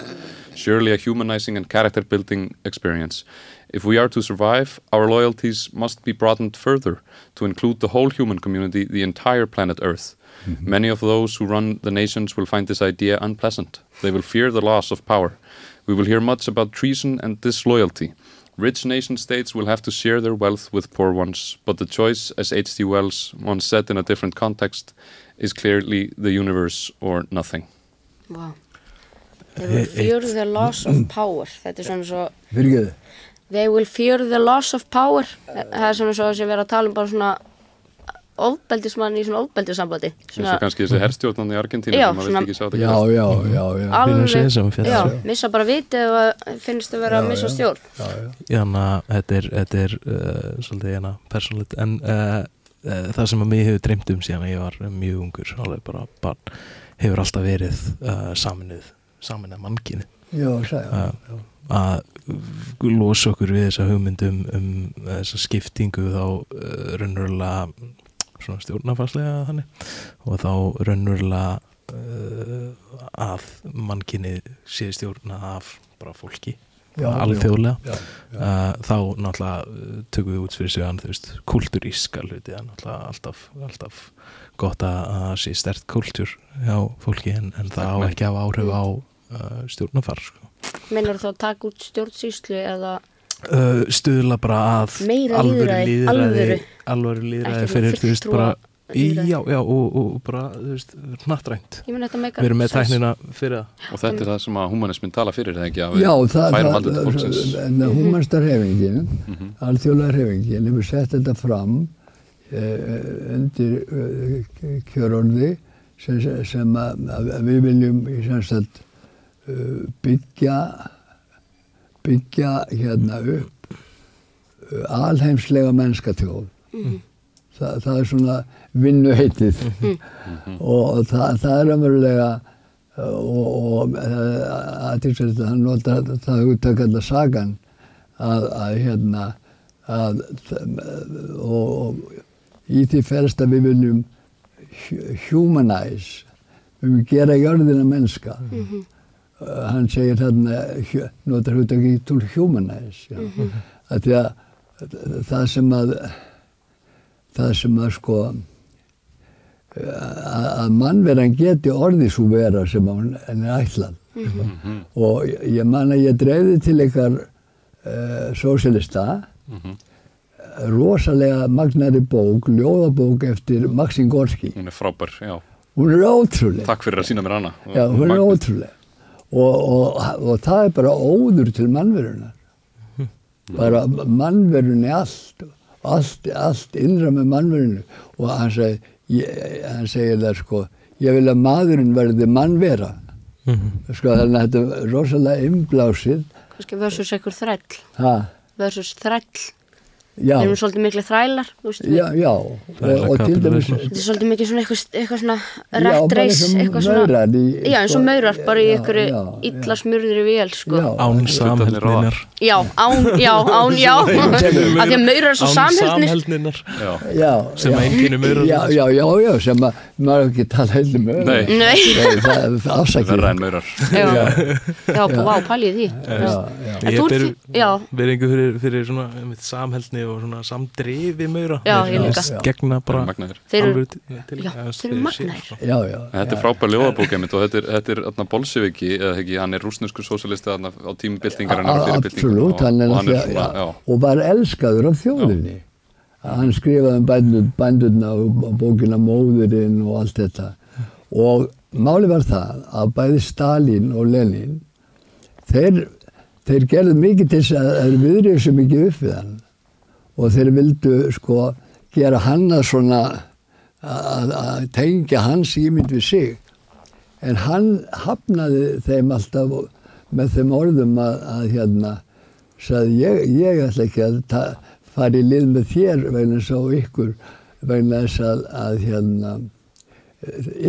Surely a humanizing and character building experience. If we are to survive, our loyalties must be broadened further to include the whole human community, the entire planet Earth. Mm-hmm. Many of those who run the nations will find this idea unpleasant. They will fear the loss of power. We will hear much about treason and disloyalty. Rich nation states will have to share their wealth with poor ones, but the choice, as H.G. Wells once said in a different context, is clearly the universe or nothing. Wow. They will fear the loss of power. Þetta er svona svo, Fyrirgeðu. they will fear the loss of power. Það er svona svo að sé vera að tala um bara svona ofbeldismann í svona ofbeldisambandi. eins Svona, og kannski þessi herstjórnandi í Argentínu Já, sem maður svona- vildi ekki sjá þetta Já, já, já, já. Fjall. já, missa bara vitið að finnst þau vera að Já, missa já. stjórn. já, já. Að þetta er, þetta er uh, svolítið hérna persónlegt en uh, uh, það sem að mig hefur dreymt um síðan að ég var mjög ungur alveg bara barn hefur alltaf verið uh, saminuð saminuð mannkynni Já, sagði hann. uh, að losa okkur við þessa hugmyndum um þessa skiptingu þá uh, raunverulega svona stjórnafarslega þannig. Og þá raunverulega uh, að mannkynni sé stjórna af bara fólki Já, alþjóðlega. Uh, þá náttúrulega uh, tökum við út fyrir sig veist, kulturíska hluti, það er alltaf, alltaf gott að að sé stert kultúr hjá fólki en, en það á Takk, ekki að áhrif á uh, stjórnafar sko. Meinar þá að taka út stjórnsýslu eða uh, stuðla bara að Meira lýðræði alvöru. svona fyrir, þú veist, bara lýðræði. já, já, og, og, og bara, þú veist, meikar við erum með tæknina fyrir það Og þetta er það sem að humanismin tala fyrir, eða ekki? Að við Já, það, færum það, aldrei til fólksins. en húmanstarhefingin, Mhm. alþjóðlega hefingin, hefur sett þetta fram uh, undir uh, kjörorði sem, sem að, að við viljum í semst uh, byggja byggja hérna upp uh, alheimslega mennska þjóð. Þa, það er svona vinnuheitið. Og, og það, það er umverulega og, og að til þess að hann notar það hugtak allar sagan að, að hérna að, og, og í því ferst að við viljum hu- humanize við viljum gera jörðina mennska. Uh, hann segir þarna notar hugtakið to humanize já. að því að það sem að það sem að sko að, að mannveran geti orðið svo vera sem henni er ætlað og ég- man að ég dreifði til ykkar uh, sósélista rosalega magnari bók, ljóðabók eftir Maxim Gorski. Hún er frábær, já. Hún er ótrúlega. Takk fyrir að sína mér hana. Já, hún er ótrúlega. Og, og, og það er bara óður til mannverunar. Bara mannverunni allt, allt, allt innra með mannverunni. Og hann segir, ég, hann segir það sko, ég vil að maðurinn verði mannvera. Sko þannig að þetta er rosalega innblásið. kannski versus einhver þræll Ha, versus þræll já, við erum svolítið miklu þrælar þú veist, við- já, já. Og, og til dæmis, þetta er svolítið mikið svona eitthvað, eitthvað svona Já, bara race eins og eitthvað svona maurar í- já eins og maurar bara í einhverju illa smurðir í vél sko. Án Hlutarnir samheldninar já, án, já, án, já. Af því að maurar er svo Án samheldnir. samheldninar Já. já, Sem já. einkennir maurar. Já, já, já, já, sem að maður ekki talað heil um Nei. nei, það er afsakið. Verra en maurar. já, og svona samdrifi maura Já, Þeir ég líka. virðast gegna bara. Þeir eru- eru magnaðir. Þetta er frábær ljóðabók einmitt og þetta er, þetta er þarna bolseviki, eða ekki, hann er rúsneskur sósalisti þarna á tími byltingarinnar og var elskaður af þjóðinni. Hann skrifaði um bændur, bændurna og bókina Móðurinn og allt þetta. Og máli var það að bæði Stalin og Lenin, þeir, þeir gerðu mikið til þess að þeir viðrið svo mikið upp við hann. Og þeir vildu sko gera hann að svona, að, tengja hans ímynd við sig. En hann hafnaði þeim alltaf með þeim orðum að, að hérna, sagði ég, ég ætla ekki að ta, fara í lið með þér vegna þess að ykkur, vegna þess að, að hérna,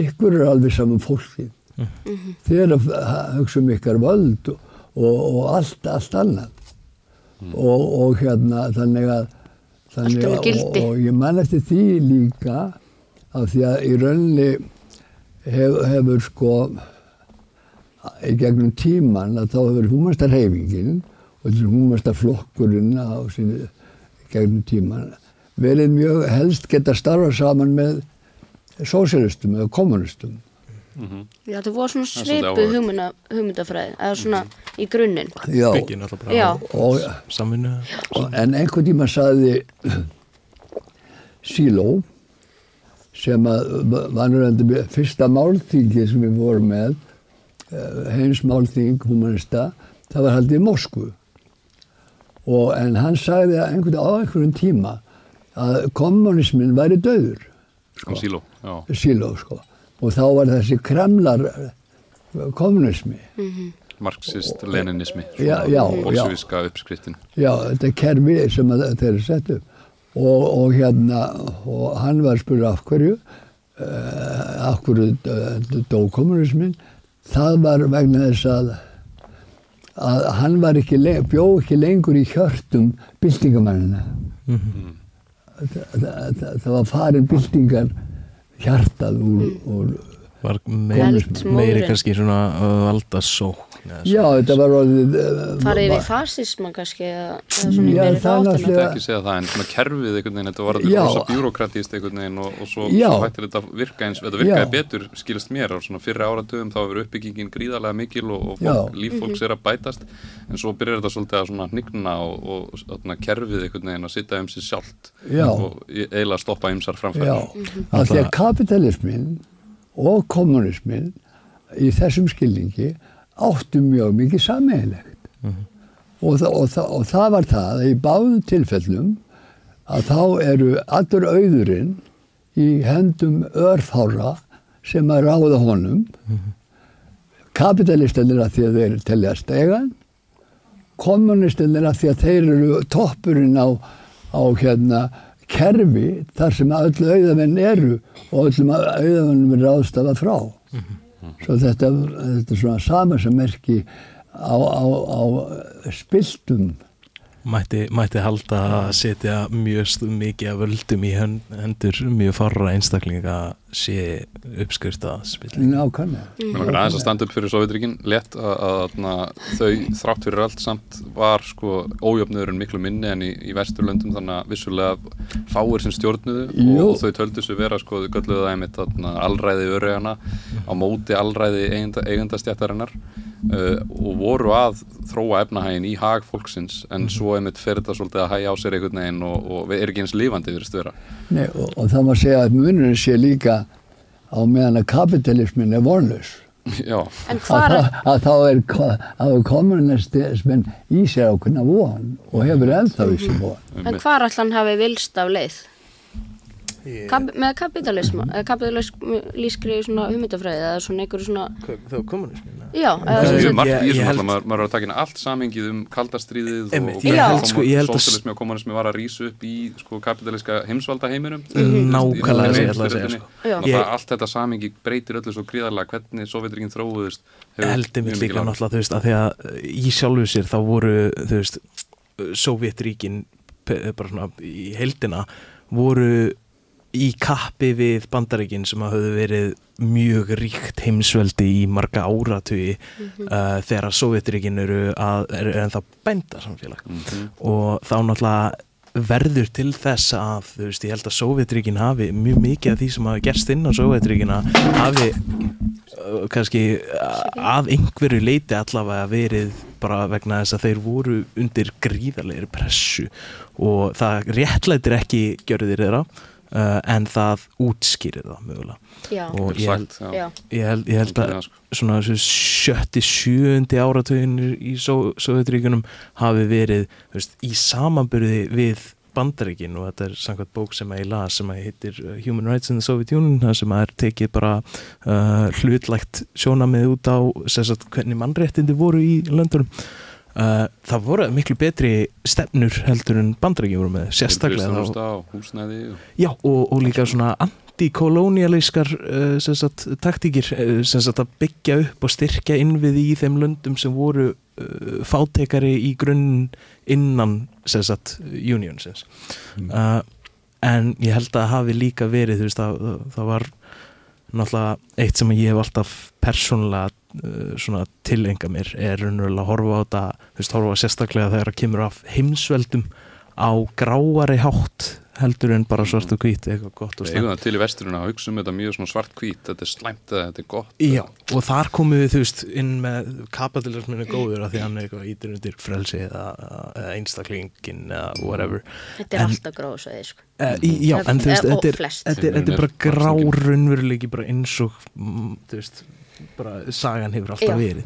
ykkur er alveg saman fólki. Þið er að ha- hugsa um ykkar völd og, og, og allt, allt annað. Og, og hérna, þannig að, þannig að, og, og ég man eftir því líka af því að í rauninni hef, hefur sko í gegnum tíman að þá hefur húmastarhefingin og þessi húmastarflokkurinn á sínu í gegnum tíman verið mjög helst geta starfa saman með sósialistum eða kommunistum. Já, það voru svona svipu hugmynda, hugmyndafræði eða svona í grunninn. Já, byggir náttúrulega Já. bara á og, samvinnu. og, en einhvern tíma saði Síló sem að nú fyrsta málþingi sem við vorum með heins málþing humanista það var haldið í Moskvu. Og en hann sagði að einhvern, á einhverjum tíma að kommunismin væri döður sko síló, já, Síló sko og þá var þessi kremlar kommunismi marxist, leninismi, Já, já, bolseviska uppskriftin. Já, þetta er kerfi sem að, þeir eru sett upp. Og, og hérna og hann var spurður af hverju uh, af hverju uh, dó kommunismin það var vegna þess að að hann var ekki, le- bjó ekki lengur í hjörtum byltingamannina það, það, það, það var farin byltingar hjartað úr, úr var meiri, meiri kannski svona uh, valdasókn. eða já, þetta var orðið farið var- yfir fasisma kannski eða, eða svona Já, meiri það þáttan náttúrulega- er ekki að segja það, en svona kerfið einhvern veginn, þetta var Já. rosa bjúrokratist einhvern veginn og, og svo, svo hættir þetta að virka eins, þetta virkaði Já. betur, skilist mér, á svona fyrri áratöfum þá hefur uppbyggingin gríðarlega mikil og, og fólk, líf fólks er að bætast, en svo byrjar þetta svolítið að svona hnigna og, og svona kerfið einhvern veginn að sitta um sig sjálft Já. og í- eiginlega stoppa ymsar og kommunismin í þessum skilningi áttu mjög mikið sammeðilegt og, þa og, þa og það var það að í báðum tilfellum að þá eru allur auðurinn í hendum örfára sem að ráða honum. Kapitalistinir að því að þeir telja stegan kommunistinir að því að þeir eru toppurinn á, á hérna kerfi þar sem öll auðamenn eru og öllum auðamennum er ráðstafað frá svo þetta, þetta er svona sama sem merki á, á, á spiltum. Mætti, mætti halda að setja mjög mikið af völdum í hen- hendur mjög farra einstaklinga sé uppskurta spilling. nákvæmlega. Mér langar aðeins að standa upp fyrir Sovjetríkin létt að, þau þrátt fyrir allt samt var sko ójöfnöðurinn miklu minni en í, í vesturlöndum þannig að vissulega fáir sem stjórnuðu Jú. og þau töldu sig vera sko þau gölluðu það einmitt þarna, alræði örygjana á móti alræði eigenda, eigendastjættarinnar uh, og voru að þróa efnahægin í hag fólksins en svo einmitt fer þetta svolítið að hægja á sér einhvern veginn og, og er ekki eins vera. Nei, og, og það má segja að munurinn sé líka á meðan að kapitalismin er vonlaus. Að, að þá er, ko- að kommunismin í sér ákveðna von og hefur ennþá í sér von. En hvar allan hafi vilst af leið? Kap, með kapitalism, eða kapitalískri svona hugmyndafræði eða svona einhverju svona, var kommunismin. já, Það er margt Ég- í ég þessu held- náttúrulega, maður, maður er að taka inn allt samhengið um kaldastríðið og, og sko, ég held að- sósialismi og kommunismi var að rísa upp í sko, kapitalíska heimsvalda heiminum Nákvæmlega sem ég ætla að segja, sko. Já. Ég- Allt þetta samhengi breytir öllu svo gríðarlega hvernig Sovjetríkin þróuðust hefur Heldur mikil líka náttúrulega, þú veist, að því að uh, í sjálfu sér þá voru, þú veist, Sovjetríkin, bara svona í heldina, voru í kappi við bandaríkin sem að höfðu verið mjög ríkt heimsveldi í marga áratugi uh, þegar Sovjetríkin eru, að, eru ennþá bænda samfélag. Mhm. og þá náttúrulega verður til þess að þú veist, ég held að Sovjetríkin hafi mjög mikið af því sem hafi gerst inn á Sovjetríkina hafi uh, kannski uh, að einhverju leiti allavega verið bara vegna þess að þeir voru undir gríðarlegri pressu. Og það réttlætir ekki gjörðir þeirra uh, en það útskýrir það mögulega. Já, og ég held, sagt, ég held, ég held að sko. svona þessu sjötti, sjöundi áratögin í Sovjetríkunum hafi verið veist, í samanbyrði við bandaríkin. Og þetta er samkvæmt bók sem að ég las sem að heitir uh, Human Rights in the Soviet Union þar sem að er tekið bara uh, hlutlægt sjónamið út á sagt, hvernig mannréttindi voru í löndunum uh, það voru miklu betri stefnur heldur en bandaríkin voru með sérstaklega og húsnæði Já, og, og líka svona antikolónialískar uh, sagt, taktíkir uh, að byggja upp og styrkja innvið í þeim löndum sem voru fátekari í grunn innan sagt, unionsins. Uh, en ég held að hafi líka verið veist, það, það var náttúrulega eitt sem ég hef alltaf persónulega uh, svona tilenga mér er raunverulega að horfa á þetta þú veist, horfa sérstaklega þegar það kemur af heimsveldum á gráari hátt heldur en bara svart og hvít eitthvað gott og slæmt til í vesturinn að hugsa um þetta mjög svart hvít, þetta er slæmt eða þetta er gott Já, og þar komum við, þú veist, inn með kapitalismin er góður af því hann er eitthvað ítir undir frelsi eða, einstaklingin eða whatever þetta er En- alltaf gróðsveið, sko. í, Já, en þú veist, og þetta er, flest. þetta er, þetta er bara grár raunveruleiki bara eins og, mm, þú veist, bara sagan hefur alltaf Já. verið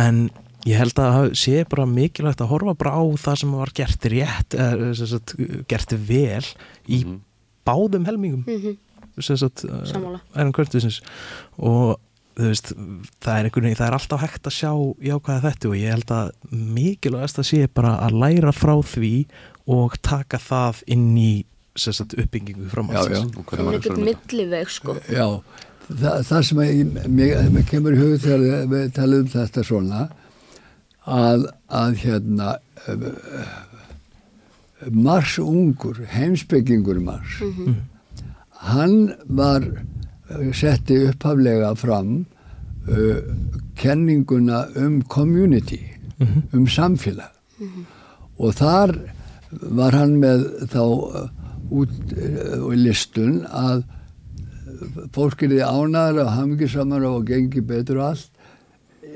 en ég held að það sé bara mikilvægt að horfa bara á það sem var gert rétt, eða, sem sagt, gert vel í Mhm. báðum helmingum. Mhm, sem sagt, Curtisins. Og þú veist, það er einhvern veginn, það er alltaf hægt að sjá jákvæða þetta og ég held að mikilvægast að sé bara að læra frá því og taka það inn í sem sagt, uppbyggingu er maður einhvern um milliveg, sko. Já, það, það sem ég, mér, mér kemur í hug þegar við talum um þetta svona að, að hérna Mars ungur, heimsbyggingur Mars hann var uh, setti upphaflega fram uh, kenninguna um community um samfélag. Og þar var hann með þá uh, út uh, listun að fólk er því ánæður og hamingisamar og gengi betur og allt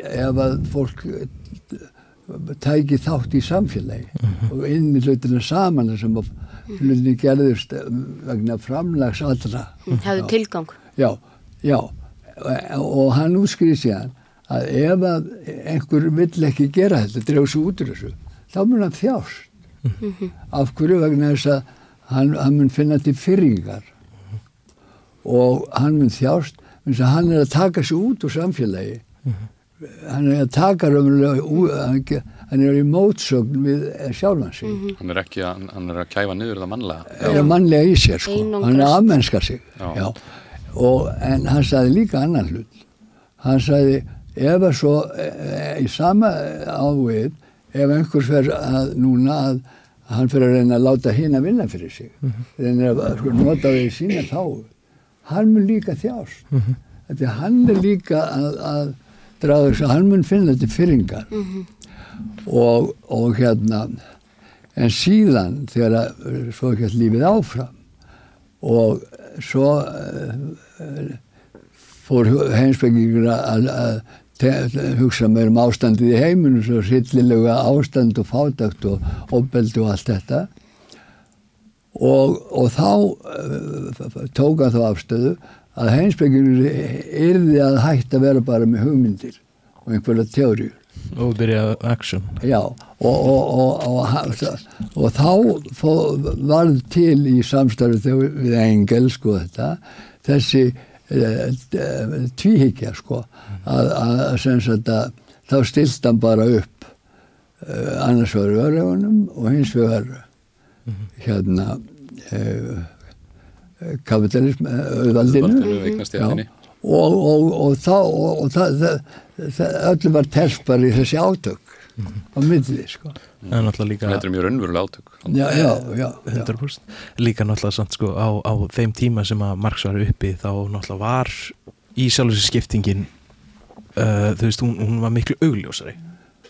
ef að fólk eh, tæki þátt í samfélagi. Og inn í hlutinu saman sem að hlutinu gerðist eh, vegna framlags allra. Hefðu tilgang. já, já. Og, hann útskriði síðan að ef að einhver vill ekki gera þetta, dreif sig út úr þessu þá mun hann þjást. Af hverju? Vegna þess að hann, hann mun finna til fyrringar og hann mun þjást eins og hann er að taka sig út úr samfélagi hann er að taka raunverulega hann er í mótsögn við sjálfan sig hann er ekki að, hann er að kæfa niður það mannlega er að mannlega í sér sko. Einangrast. hann er að afmennska sig Já. Já. Og, en hann sagði líka annan hlut hann sagði ef að svo e, e, í sama ávið ef einhvers verð að núna að hann fyrir að reyna að láta hinn að vinna fyrir sig reyna að sko, nota við í sína þá hann mun líka þjást mm -hmm. hann er líka að, að draga þess að hann mun finna þetta fyrringar. Og, og hérna en síðan þegar að svo ekki lífið áfram og svo uh, fór heimsbyggingur að, að hugsa mér um ástandið í heiminu svo sillilega ástand og fátakt og ofbeldi og allt þetta. Og, og þá uh, tók hann þá afstöðu að heimsbyggingur yrði að hætta að vera bara með hugmyndir og einhverja teóriur og byrja action. Já, og, og, og, og, þá fó, varð til í samstarfi við Engel sko þetta, þessi uh, tvíhyggja sko, að, að sem sagt að þá stilt hann bara upp uh, annars vegar öðrugunum og hins vegar hérna uh, kapitalism, auðvaldinu Auðvaldinu. Já. og, og, og þá og, og það, það, það, öllu var test bara í þessi átök á milli sko. það er náttúrulega líka þetta er mjög raunverulega átök já, já, já, já. 100% líka náttúrulega samt sko á, á þeim tíma sem að Marx var uppi þá náttúrulega var í sjálfur sér skiptingin uh, þú veist, hún, hún var miklu augljósari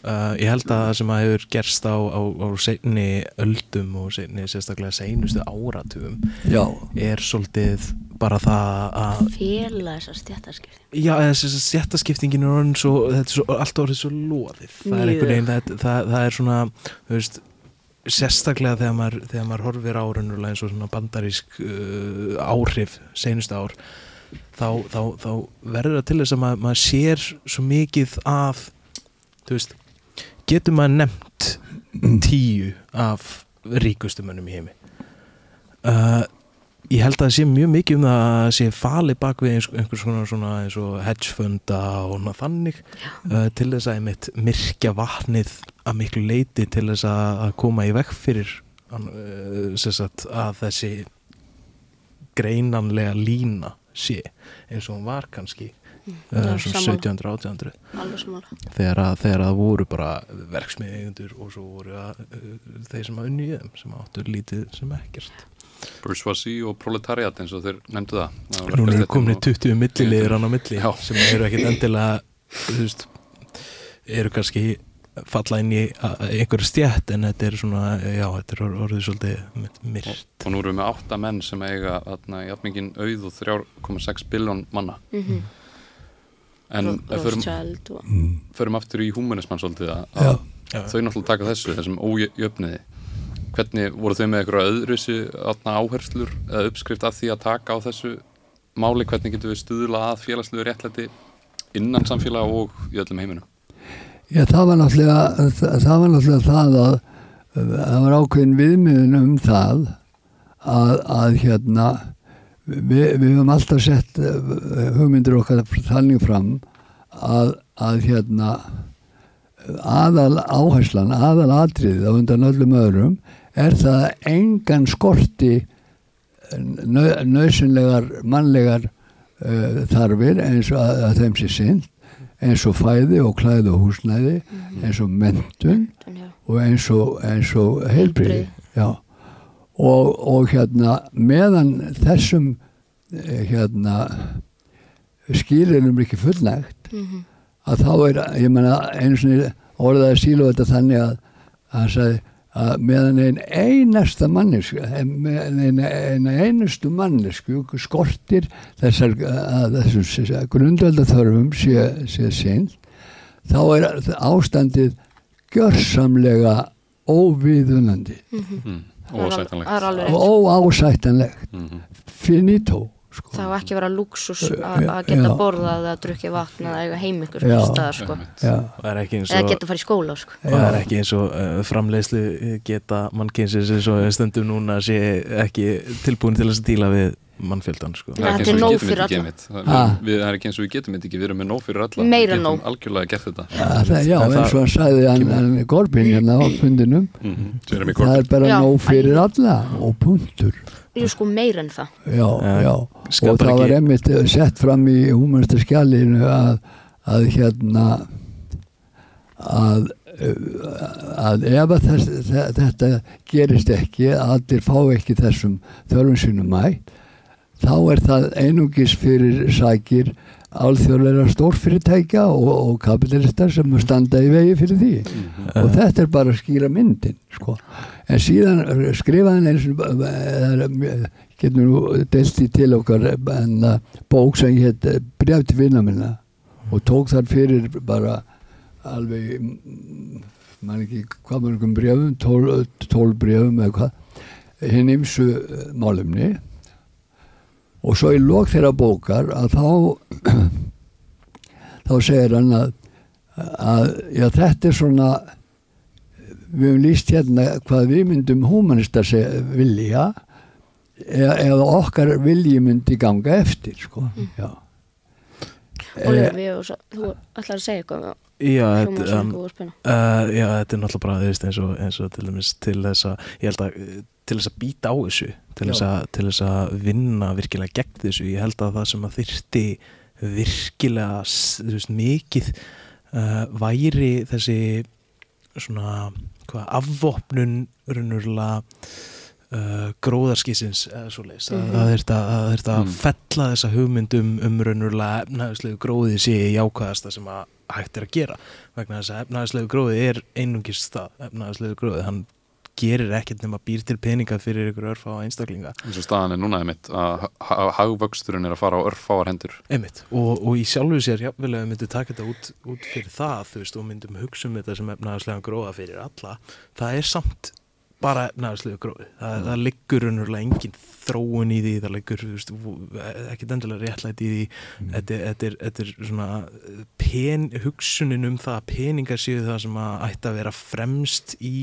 uh, ég held að það sem að hefur gerst á, á, á seinni öldum og seinni sérstaklega seinustu áratugum já. er svolítið bara það að Félag þessar stjættarskipti. Já, þessi stjættaskiptingin er orðin svo, þetta er svo, allt orðið svo loðið það er einhvern veginn, það, það, það er svona þú veist, sérstaklega þegar maður, þegar maður horfir á raunverulega eins og svona bandarísk uh, áhrif seinustu ár þá, þá, þá verður það til þess að maður, maður sér svo mikið af þú veist, getur maður nefnt tíu af ríkustu mönnum í heimi? Uh, ég held að það sé mjög mikið um það að sé fali bak við einhvers svona eins og hedgefunda og svona þannig uh, til þess að einmitt myrkja vatnið að miklu leiti til þess að, að koma í vekk fyrir uh, sagt, að þessi greinanlega lína sé eins og hún var kannski uh, sammála. 1700-1800 Alveg samála. þegar þegar að voru bara verksmiðeigundur og svo voru að, uh, þeir sem að unni í þeim sem áttu lítið sem ekkert bourgeoisie og proletariat eins og þeir nefndu það Það var Nú eru komin og- 20 millilegir hann á milli Já. sem eru ekkit endilega veist, eru kannski falla inn í einhverju stjætt en þetta er svona, já, þetta er or- orðið svolítið myrt. og nú erum við með átta menn sem eiga þarna, jafningin auð og 3,6 biljón manna Mhm. En förum, og... förum aftur í humanismann svolítið að, þau náttúrulega taka þessu, þessum ójöfniði hvernig voru þau með eitthvað öðruðsi áherslur eða uppskrift af því að taka á þessu máli, hvernig getum við stuðla að félagslegu réttlæti innan samfélag og í öllum heiminum? Já, það var náttúrulega það, það var náttúrulega það að það var ákveðin viðmiðun um það að, að hérna við, við höfum alltaf sett eh, hugmyndir okkar þannig fram að, að hérna aðal áherslan, aðal atriðið á undan öllum öðrum er það að engan skorti nöðsynlegar mannlegar uh, þarfir eins og að, að þeim sé sinn eins og fæði og klæði og húsnæði eins og mentun og eins og, og Heilbrigði. já og, og hérna meðan þessum eh, hérna skýrinum er ekki fullnægt Mhm. að þá er, ég menna einu sinni orðaði sílu þetta þannig að hann sagði að meðan einn einasta mannesku einn einustu mannesku skortir þessar grundöldaþörfum sé, sé sinn þá er ástandið gjörsamlega óviðunandi mm. Það rétt. og óásættanlegt mm finito, sko. Það var ekki að vera luxus að að geta já. borðað eða drukkið vatn eða eiga heim ykkur Já. staðar sko. Er Eða geta að fara í skóla sko. það er ekki eins og uh, framleiðslu geta mannkynsins eins og stundum núna sé ekki tilbúin til að díla við mannfjöldan sko. Já, Það er þetta ekki eins og nóg við getum fyrir þetta ekki alla. einmitt. Það er- við- það er ekki eins og við getum þetta ekki, við erum með nóg fyrir alla Meira Við getum nóg. algjörlega gert þetta Já, það, já það- eins og hann sagði hann, hann Gorbin hérna á fundinum Mhm. Jeremy það er bara Já, nóg fyrir alla og punktur Jú sko meir en það já, Ja, já. og það var ekki- einmitt sett fram í húmanista skjalinu að, að hérna að að ef að þess, þe- þetta gerist ekki að allir fá ekki þessum þörfum sínum mætt þá er það einungis fyrir sækir alþjóðlega stórfyrirtækja og, og kapitalistar sem standa í vegi fyrir því. Og þetta er bara að skýra myndin sko. en síðan skrifaði hann eins og getur nú deilt í til okkar en að bók sem hétt bref til vinna minna. Og tók þar fyrir bara alveg mm, mann ekki hvað mörgum brefum tól, tól brefum eða hvað hinn ymsu málumni og svo í lok þeirra bókar að þá þá segir hann að, að já, þetta er svona við höfum líst hérna hvað við myndum humanista seg, vilja eða, eða okkar vilji myndi ganga eftir sko. já Oliver, við, þú ætlar að segja eitthvað Já, hljóma þetta, um, uh, já, þetta er náttúrulega bara eins, og, eins og til dæmis til þess að ég held að til þess að býta á þessu til þess, að, til þess að vinna virkilega gegn þessu. Ég held að það sem að þyrti virkilega veist, mikið uh, væri þessi svona hvað, afvopnun uh, gróðarskísins eða svo leist mm Mhm. að það þyrfti að, að, Mm. fella þessa hugmyndum um raunverulega efnahagslegu gróði sé jákvæðasta sem að hægt er að gera. Vegna þess að efnahagslegu gróði er einungis það, efnahagslegu gróði hann gerir ekkert nema býr til peninga fyrir ykkur örfá einstaklinga. Eins og staðan er núna einmitt að ha- ha- hagvöxturinn er að fara á örfáar hendur. Einmitt, og, og í sjálfu sér jafnvel ef við myndum taka þetta út, út fyrir það þú veist, og myndum hugsa um þetta sem efnahagslega gróða fyrir alla, það er samt bara efnahagslega gróði. Það, það liggur unnurlega engin þróun í því, það liggur ekki endilega réttlætt í því. Þetta, er- þetta, er, þetta er svona eh, pen, hugsunin um það að peningar séu það sem að ætti að vera fremst í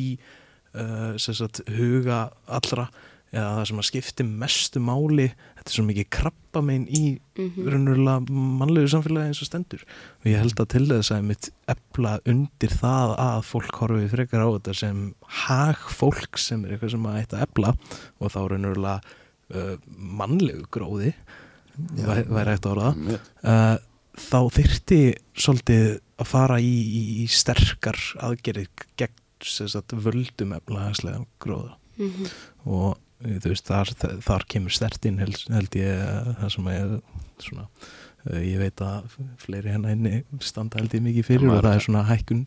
uh, sem sagt, huga allra eða það sem að skipti mestu máli þetta er svo mikið krabba megin í Mhm. raunverulega mannlegu samfélagi eins og stendur. Og ég held að til þess að mitt efla undir það að fólk horfi frekar á þetta sem hag fólk sem er eitthvað sem að ætta að efla og þá raunverulega uh, mannlegu gróði væ- væri að orða það. Uh, þá þyrfti svolítið að fara í, í, í sterkar aðgerið gegn sagt, völdum efnahagslega gróða. Mhm. og eh, þú veist þar, þar kemur stertinn held, held ég eh, það sem að svona, eh, ég veit að fleiri hennar inni standa held ég mikið fyrir og það er svona hækkun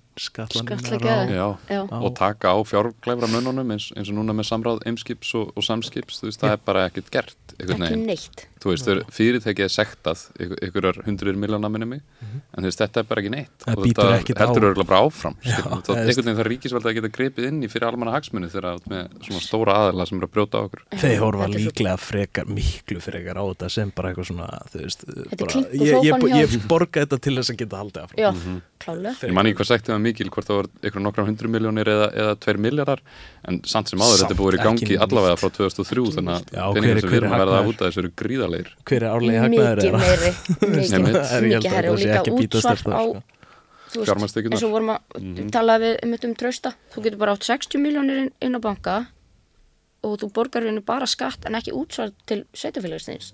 á- og taka á fjárglæfra mönnunum eins, eins og núna með samráð eimskips og, og samskips, þú veist, það er bara ekkert gert ekki neitt þú veist, þau- fyrirtækið er sektað ykkur- ykkurar hundruður miljóna minni mig en þú veist, þetta er bara ekki neitt. Það og bítur þetta heldur örgulega bara áfram er- einhvern veginn það ríkisveld að geta grepið inn í fyrir almanna hagsmunni þegar með svona stóra aðala sem eru að brjóta á okkur. Þeir horfa líklega frekar, miklu frekar á þetta sem bara eitthvað svona, þú veist, bara, ég, ég, ég, borga þetta til þess að geta haldið af. Klálega Ég man ekki hvað sagt það mikil, hvort það var einhverjum nokkra hundru miljónir eða, eða tveir miljardar en samt sem áður, Samt þetta búið í gangi allavega frá 2003 þannig að peningar sem við erum er að verða út af þessu eru gríðarleir Hver er árlega hagnaður mikið meiri. Mikið, er- að herri og það sé líka ekki bítast útsvar eftir á það, sko. þú veist, Fjármagnstekjurnar. eins og vorum að Mhm. tala við um um trausta þú getur bara átt 60 miljónir inn, á banka og þú borgar henni bara skatt en ekki útsvar til sveitafélagsins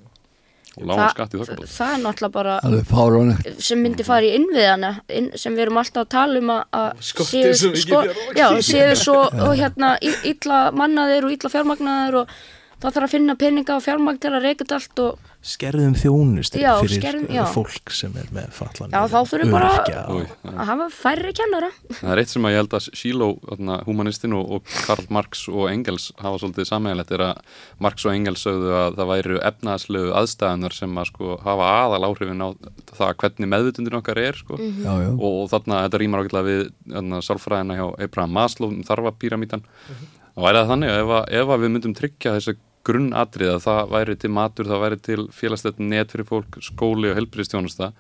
og lágum skatt í þokkabóð það er náttúrulega bara fáránlegt. sem myndi fara í innviðana inn, sem við erum alltaf að tala um að- svo séu svo og hérna í- illa mannaðir og illa fjármagnaðir og það þarf að finna peninga og fjármagn til að reyka þetta allt og Skerðum þjónustu Já, fyrir skerðum- fólk sem er með fallan. Já, þá þurfum bara- Új, að hafa færri kennara Það er eitt sem að ég held að þarna, humanistinn og, og Karl Marx og Engels hafa svolítið sammeðilegt er að Marx og Engels sögðu að það væru efnaðslegu aðstæðanar sem að sko hafa aðal áhrifin á það hvernig meðvutundin okkar er sko já, já. og, og þarna þetta rýmar ákveðlega við þarna, sálfræðina hjá Abraham Maslow um þarfapíramítan Mhm. og væri það þannig að ef, að ef að við myndum tryggja þessi grunnatrið að það væri til matur, það væri til félagslegt net fyrir fólk, skóli og helbriðstjónusta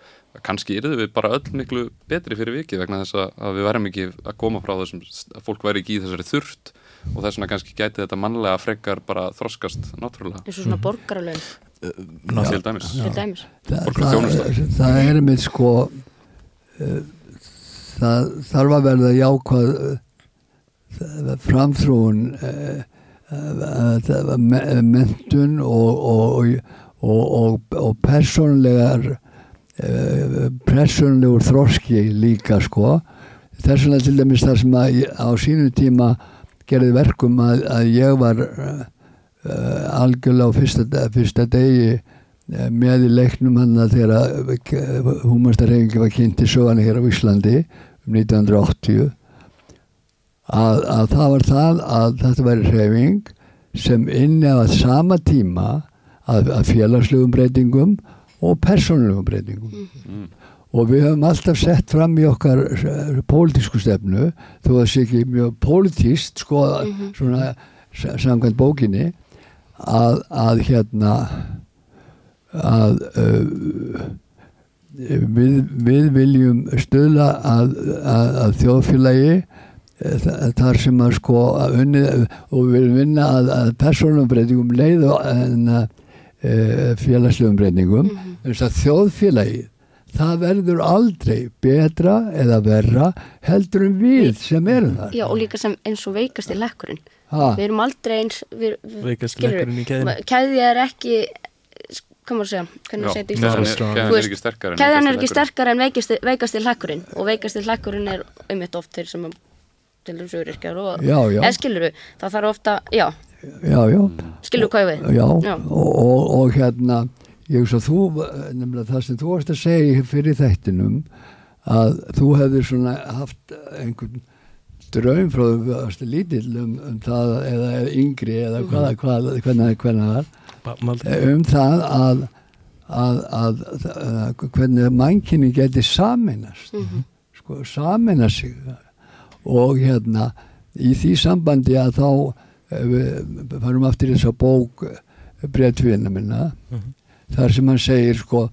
kannski yrðu við bara öll miklu betri fyrir vikið vegna þess að- að við værum ekki að koma frá þessum, að fólk væri ekki í þessari þurft og þess vegna kannski gæti þetta mannlega frekar bara þroskast náttúrulega. Eins og svona borgaralögn til dæmis. til dæmis. Þa, Borgar það, þjónusta. það er með sko uh, það þarf að verða jákvæð uh, framþróun uh, mentun og og, og, persónlegar uh, persónlegur þroski líka sko. Þess vegna til dæmis það sem að á sínum tíma gerði verkum að, að ég var uh, uh, algjörlega á fyrsta, fyrsta degi eh, með í leiknum hann að þegar húmastarhefingi var kynnt í sögana hér á Íslandi um 1980 að, að það var það að þetta væri hreyfing sem inni á sama tíma að, að félagslegum breytingum og persónulegum breytingum mm. og við höfum alltaf sett fram í okkar eh, pólitísku stefnu þó að það sé ekki mjög pólitíst sko svona sa- samkvæmt bókinni að, að hérna að uh, við, við viljum stöðla að, að, að þjóðfélagi þar sem að sko að unni, og viljum vinna að, að persónumbreytingum leið og en, uh, félagslegum breytingum. Þess að þjóðfélagi það verður aldrei betra eða verra heldur en við sem erum það já og líka sem eins og veikast í lekkurinn. Ha, við erum aldrei eins við, við, Veikasti skilurðu, lekkurinn í ma- keðja er ekki að segja, í íslensku? er- er ekki sterkari en keðjan er veikasti ekki leggurinn. sterkari en veikasti, veikasti lekkurinn og veikasti lekkurinn er einmitt oft þeir sem öryrkjar og Já, já. eða skilur það þarf ofta, já, já, já, skilur hvað ég við já, Já. Og, og, og hérna ég svo þú, nefnilega það sem þú varst að segja fyrir þættinum að þú hefðir svona haft einhvern draum frá þú varst lítill um, um það eða, eða yngri eða hvað, hvað, hvernig, hvernig það var Maldi. um það að, að, að, að hvernig mannkinni geti saminast sko, samina sig og hérna í því sambandi að þá eh, farum aftur í þessa bók breytvinna minna þar sem hann segir sko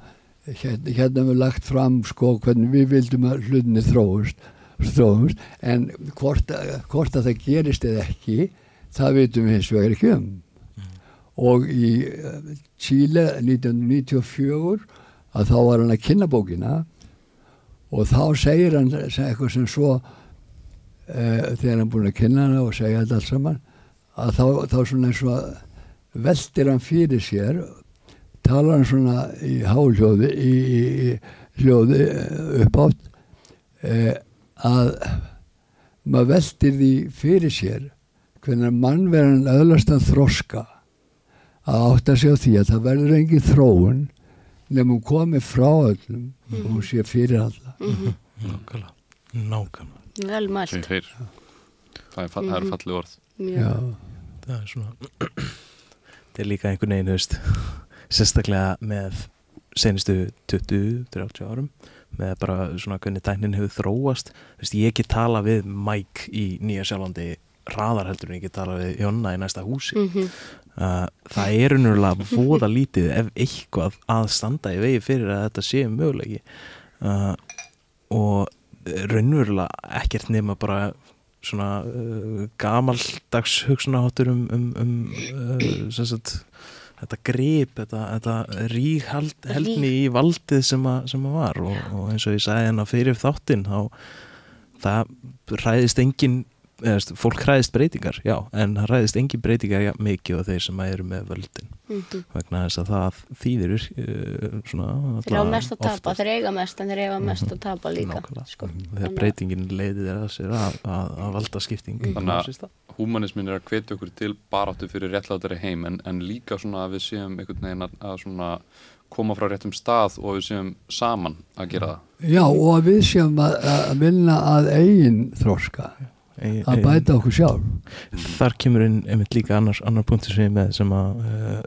hérna, hérna við lagt fram sko hvernig við vildum að hlutinni þróust, þróust en hvort, að- hvort að það gerist eða ekki það vitum við hins vegar ekki um. Og í eh, Chile 1994 að þá var hann að kynna bókina og þá segir hann eitthvað sem svo uh, þegar hann búin að kynna hana og segja þetta allt saman að þá, þá svona eins og veltir hann fyrir sér talar hann svona í háljóði í, í, í hljóði eh, upp átt uh, að maður veltir því fyrir sér hvernig mannverðan öðlastan þroska að átta sig á því að það verður engin þróun nefnum hún komi frá öllum og hún sé fyrir alla Nákvæmlega. Nákvæmlega. Vel mælt. Heyr, heyr. það er, fall, það er fallið orð. Já, Það er svona Það er líka einhvern veginn, þú veist sérstaklega með senustu 20-30 árum með bara svona hvernig dænin hefur þróast. Þú veist, ég get tala við Mike í Nýja Sjálfandi hraðar heldur en ég get tala við Jonna í næsta húsi. Mhm. uh, það er unnurlega voða lítið ef eitthvað að standa í vegi fyrir að þetta sé mögulegi uh, og raunverulega ekkert nema bara svona uh, gamaldags hugsunaháttur um, um, um uh, sagt þetta grip, þetta, þetta rík held, heldni í valdið sem, að, sem að var. Og, og eins og ég sagði hérna fyrir þáttinn þá það ræðist engin eða, veist, fólk ræðist breytingar, já en það ræðist engin breytingar ja, mikið á þeir sem eru með völdin. Mhm. vegna þess að það þýðir uh, svona þeir hafa mest að tapa, þeir eiga mest en þeir eiga mest að tapa líka Nákvæmlega. sko. þegar Þannig að- breytingin leiðir að sér að, að, að valda skipting Þannig að húmanismin er að hvetja okkur til baráttu fyrir réttlátari heim en, en líka svona að við séum einhvern veginn að, að svona koma frá réttum stað og við séum saman að gera það. Já og að við séum að, að vinna að eigin þroska. Ei- að bæta okkur sjálf þar kemur inn einmitt líka annar, annar punktur sem ég með sem að uh,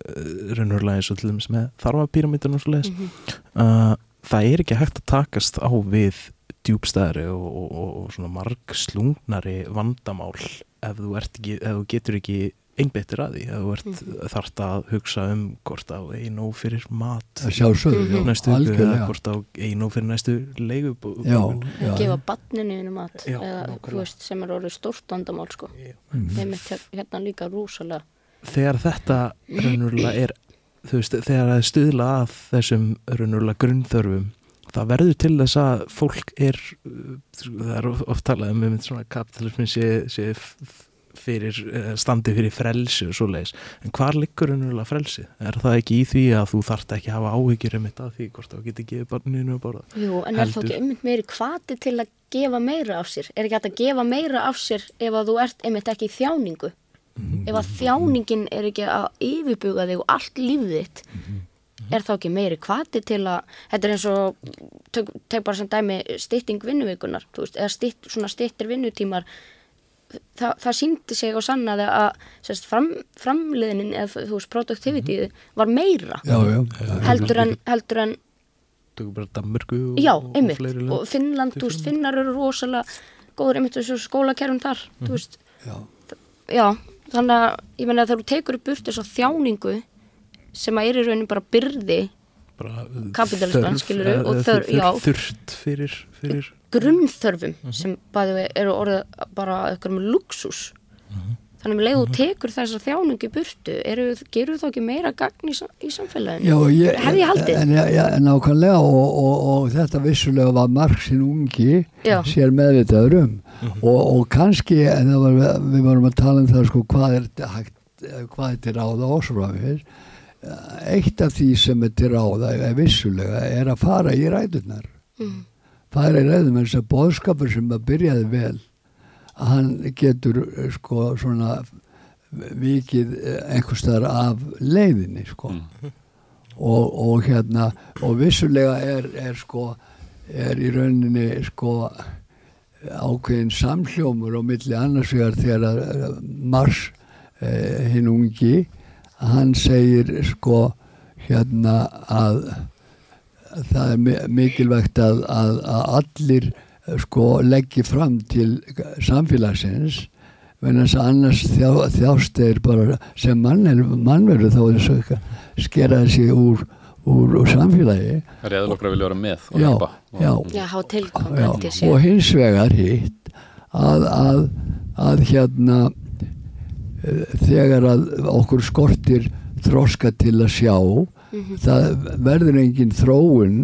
raunverulega eins og til dæmis með þarfapíramítan og svo leiðis Mhm. uh, það er ekki hægt að takast á við djúbstæðari og, og, og, og svona marg slungnari vandamál ef þú, ert ekki, ef þú getur ekki einbeittir að því að þú ert Mhm. þarft að hugsa um hvort á einu fyrir mat já, næstu viku eða hvort á einu fyrir næstu leigu já, gefa badninu einu mat Já, eða, þú veist, sem er orðið stórt vandamál sko. Þeim er hérna líka rúsalega þegar þetta raunverulega er þú veist, þegar það er stuðla að þessum raunverulega grunnþörfum það verður til þess að fólk er uh, það er of- oft talað um einmitt svona kapitalismin sé, sé fyrir, eh, standi fyrir frelsi og svoleiðis, en hvar liggur raunverulega frelsi? Er það ekki í því að þú þarft ekki að hafa áhyggjur um þetta því hvort þá getur gefið barninu að borða? Jú, en er þá Heldur. ekki einmitt meiri hvati til að gefa meira af sér? Er ekki hægt að gefa meira af sér ef að þú ert einmitt ekki í þjáningu? Ef að þjáningin er ekki að yfirbuga þig og allt lífið þitt, er þá ekki meiri hvati til að, þetta er eins og, tök bara sem dæmi stytting vinnuvikunar, þú veist, eða stytt, svona styttir vinnutímar, það, það síndi sig og sannaði að sérst, fram, framliðinin eða þú veist, produktivitíð var meira já, já, heldur en, heldur en og, Já, og einmitt, fleiri og lönd. Finnland, þú veist, Finnar eru rosalega góður einmitt þessu skólakerfum þar, þú veist, já. já, þannig að ég meina að þegar þú tekur upp burt þess að þjáningu sem að er í raunin bara byrði, eða og þörf, já. þurft fyrir, fyrir grunnþörfum Mhm. sem bæði eru orðið bara eitthvað með luxus. Þannig að með leið þú tekur þess að þjáningu í burtu, eru, gerur þá ekki meira gagn í, í samfélaginu? Já, ég, Hefði ég haldið? En, já, nákvæmlega og, og, og þetta vissulega var Marxin ungi Já. sér meðvitaður um og, og kannski, en var, við vorum að tala um það sko, hvað er, hægt, hvað er til ráða svo framvegis eitt af því sem er til ráða er vissulega er að fara í ræðunar Mm. Fara í ræðunar þess að boðskapur sem að byrjaði vel að hann getur eh, sko svona vikið einhverstaðar af leiðinni sko. Og, og hérna og vissulega er, er sko er í rauninni sko ákveðin samhljómur á milli annars vegar þegar að eh, Mars eh, hinn ungi hann segir sko hérna að það er mi- mikilvægt að, að, að allir eh, sko leggji fram til samfélagsins vegna þess að annars þjá, þjást þeir bara sem mann, mannveru þá er þess að skera þessi úr, úr, úr samfélagi. Það er eða okkar að vilja vera með og já, hjálpa. já, Já, já, og hins vegar hitt að, að, að hérna eh, þegar að okkur skortir þroska til að sjá það verður engin þróun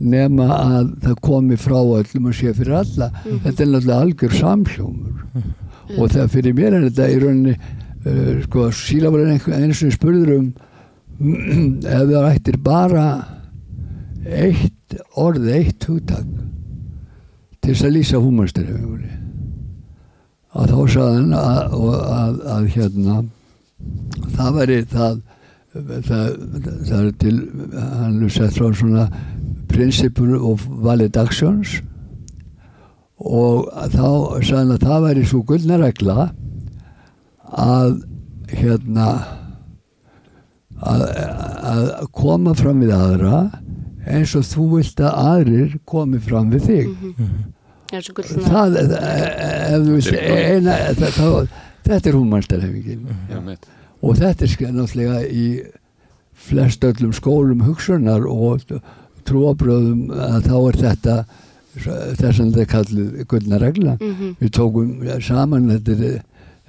nema að það komi frá öllum og sé fyrir alla. Þetta er náttúrulega algjör samhljómur. Og það fyrir mér er þetta í rauninni uh, sko síla var einu sem spurður um ef það ættir bara eitt orð, eitt hugtak til þess að lýsa húmanstyrfingunni að þá sagði hann að, að, að, að hérna það væri það það, það er til hann er sett frá svona Principle of Valid Actions og þá sagði hann að það væri svo gullnaregla að hérna að, að koma fram við aðra eins og þú vilt að aðrir komi fram við þig Já, svo gullna. það, ef þú veist eina, það, það, þetta er húnmæltarhefingin. Og þetta er náttúrulega í flest öllum skólum hugsunar og trúabröðum að þá er þetta þess að þetta er kallið gullna regla Mhm. við tókum saman þetta er,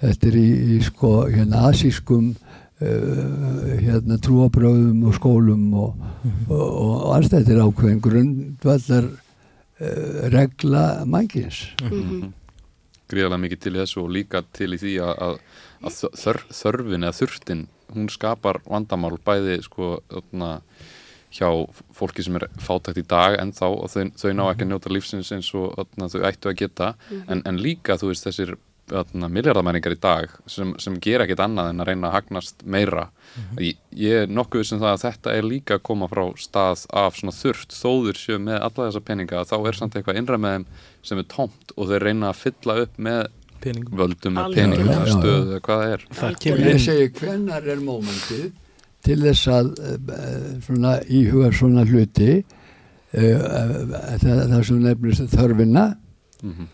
þetta er í, í sko hérna asískum uh, hérna trúabröðum og skólum og, og, og alls þetta er ákveðin grundvallar uh, regla mangins Mhm. Gríðarlega mikið til þessu og líka til í því að, að, þör, þörfin eða þurftin, hún skapar vandamál bæði sko þarna, hjá fólki sem er fátækt í dag en þá og þau, þau ná ekki að njóta lífsins eins og þarna, þau ættu að geta. En, en líka þú veist þessir miljardamæringar í dag sem, sem gera ekkit annað en að reyna að hagnast meira. Ég, ég er nokkuð sem það að þetta er líka að koma frá stað af svona þurft. Þóður séu með alla þessa peninga þá er samt eitthvað innra með þeim sem er tómt og þeir reyna að fylla upp með peningum. Völdum með peningum Já, já, eða já. stöðu hvað er kemur Ég inn. segi hvenær er mómentið til þess að uh, svona íhuga svona hluti uh, það, það sem nefnist þörfina? Mm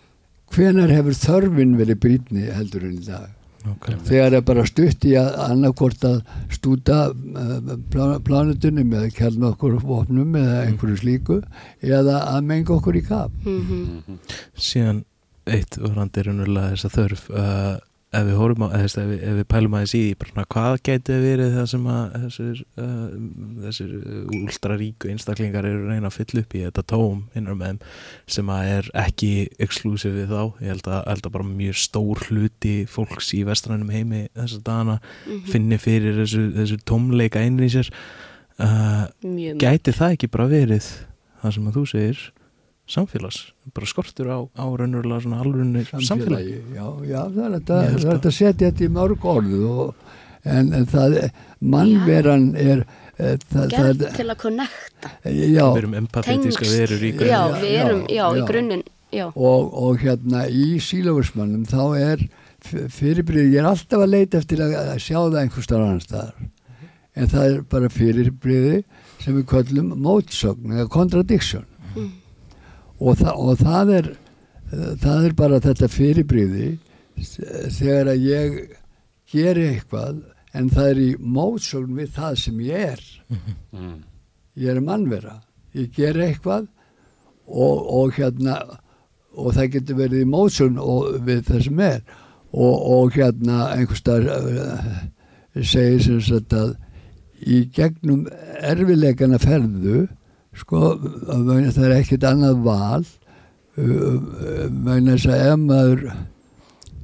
hvenær hefur þörfin verið brýtni heldur en í dag? Nákvæmlega. þegar er bara stutt í að annarkvort að stúta uh, plánutunum eða kjálna okkur vopnum eða einhverju slíku eða að menga okkur í kap Mhm. síðan eitt varandi raunverulega þess að þörf uh, ef við horfum á, ef, við, ef við pælum aðeins í því hvað gæti verið það sem að þessir, uh, þessir ultraríku einstaklingar eru reyna að fylla upp í þetta tóm innan með þeim sem að er ekki exklusív við þá, ég held að, held að bara mjög stór hluti fólks í vestrænum heimi þess að dana Mhm. finni fyrir þessu, þessu tómleika einri sér. Uh, gæti það ekki bara verið það sem að þú segir samfélags, bara skortur á, á raunverulega svona alvörunni samfélagi samfélagi já, já, það er þetta það er að- þetta setja þetta í mörg orð og, en, en það mannveran er eh, það, Gerð það, til að connecta já, við erum empathetíska Tengsl. verur í Já, grunninn. við erum, já, í já. grunninn Já, og, og hérna í sílófismannum þá er fyrirbrið, ég er alltaf að leita eftir að, að sjá það einhver starf annar staðar en það er bara fyrirbriði sem við köllum mótsögn eða contradiction Mm. Og, þa og það er það er bara þetta fyrirbriði þegar að ég geri eitthvað en það er í mótsögn við það sem ég er. Mm. ég er mannvera. Ég ger eitthvað og, og hérna og það getur verið í mótsögn við það sem er. Og, og hérna einhverstaðar uh, segir sem sagt að í gegnum erfileikana ferðu sko það er ekkert annað val uh, vegna þess að ef maður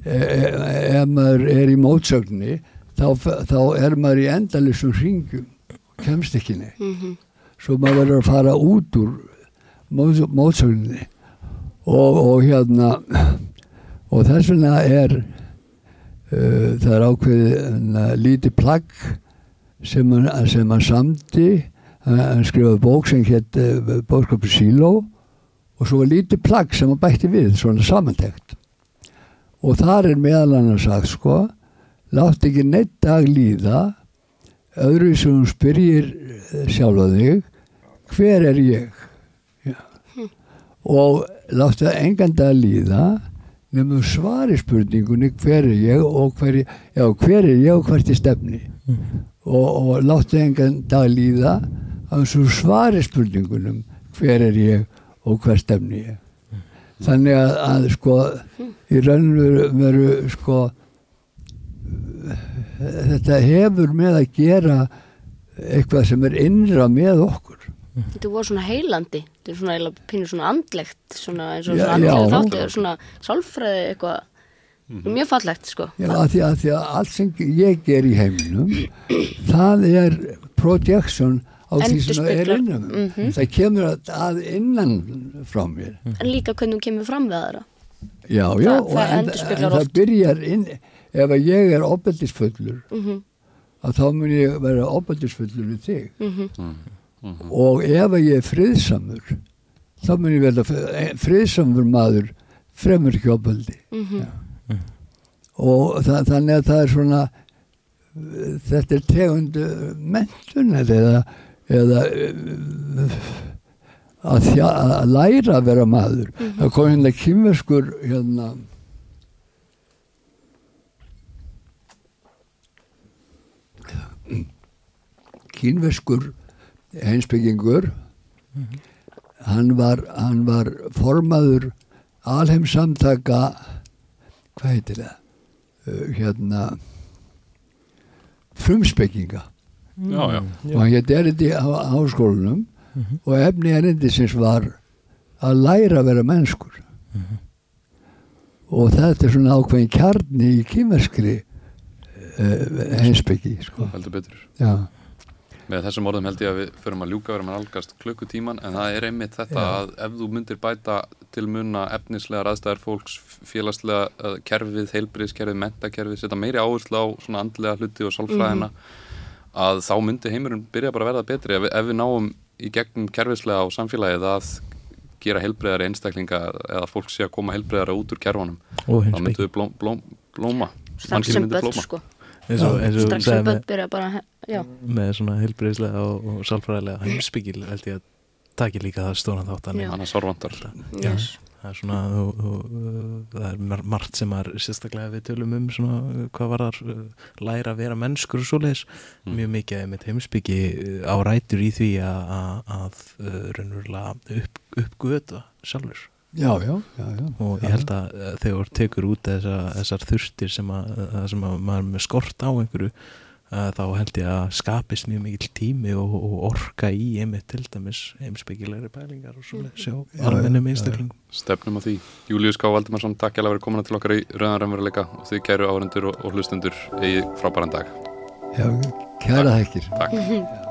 e- e- ef maður er í mótsögni þá, þá er maður í endalisum hringjum kemst ekki neitt. Mhm, svo maður verður að fara út úr móts, mótsögninni. Og, og hérna og þess vegna er uh, það er ákveðið uh, lítið plagg sem hann, sem hann hann, hann skrifaði bók sem hétt uh, bóðskapur Síló og svo var lítið plagg sem hann bætti við svona samantekt. Og þar er meðal annars sagt sko látt ekki neitt dag líða öðru sem hún spyrjir sjálfa þig hver er ég? Já. og láttu það engan dag líða nefnum svari spurningunni hver er ég og hver, já, hver er ég og hvert er stefni? Og, og láttu engan dag líða að svo svari spurningunum hver er ég og hver stefni ég? Þannig að, að sko í raun veru, sko þetta hefur með að gera eitthvað sem er innra með okkur. Þetta voru svona heilandi þetta er svona pínur svona andlegt svona eins og svona andlega já. þáttu svona sálfræði eitthvað. Mjög fallegt sko. Já, að því, að því að allt sem ég ger í heiminum það er projection á því sem það er innan mm Mhm. það kemur að, að innan frá mér. En líka hvernig hún kemur fram við aðra. Já, já, Það- og það en, en það byrjar inn ef að ég er opbeldisfullur mhm, að þá mun ég vera opbeldisfullur við þig. Mhm, og ef að ég er friðsamur þá mun ég verða friðsamur maður fremur ekki opbeldi mhm. Og það, þannig að það er svona þetta er tegundu mentunar eða, eða uh, að, þjá, að læra að vera maður. Það kom hérna kýmverskur hérna kýmverskur heimsbyggingur hann var, hann var formaður alheimsamtaka hvað heitir það? Uh, hérna frumspekinga Já, já. og hann hétt erindi á háskólanum og efni erindisins var að læra að vera mennskur. Og þetta er svona ákveðin kjarni í kýmerskri uh, heimsbyggi sko. heldur betur. Já, Með þessum orðum held ég að við förum að ljúka verðum að nálgast klukkutíman en það er einmitt þetta Já. að ef þú myndir bæta til munna efnislega raðstæðar fólks, félagslega uh, kerfið, heilbriðskerfið, mentakerfið, setja meiri áherslu á svona andlega hluti og sálfræðina að þá myndi heimurinn byrja bara að verða betri. Ef við, ef við náum í gegnum kerfislega á samfélagið að gera heilbriðari einstaklinga eða fólk sé að koma heilbriðara út úr kerfunum og þá hins myndu við blóm, blóm, blóma. Strax sem börn blóma. sko. Eins og, eins og strax sem börn byrja bara já, með svona heilbreyðslega og, og sálfræðilega heimsbyggil held ég að taki líka það stóna þáttan Já. annars horfandar yes. Það er svona og, uh, það er mar- margt sem er sérstaklega við tölum um svona hvað var þar læra að vera mennskur og svoleiðis Mm. mjög mikið með heimsbyggi uh, á rætur í því að, að, að uh, raunverulega upp, uppgöta sjálfur já, já, já, já. og ég held að þegar þú tekur út þessa, þessar þurftir sem, að, að, sem að maður er með skort á einhverju þá held ég að skapist mjög mikill tími og, og orka í einmitt til dæmis heimsbyggilegri pælingar og svona sjá já, almennum einstaklingum Stefnum á því. Július K. Valdimarsson, takk ég að vera komin til okkar í Rauðan Raunveruleika og þið kæru áhrendur og, og hlustendur eigi frábæran dag. já kæra þekkir Takk.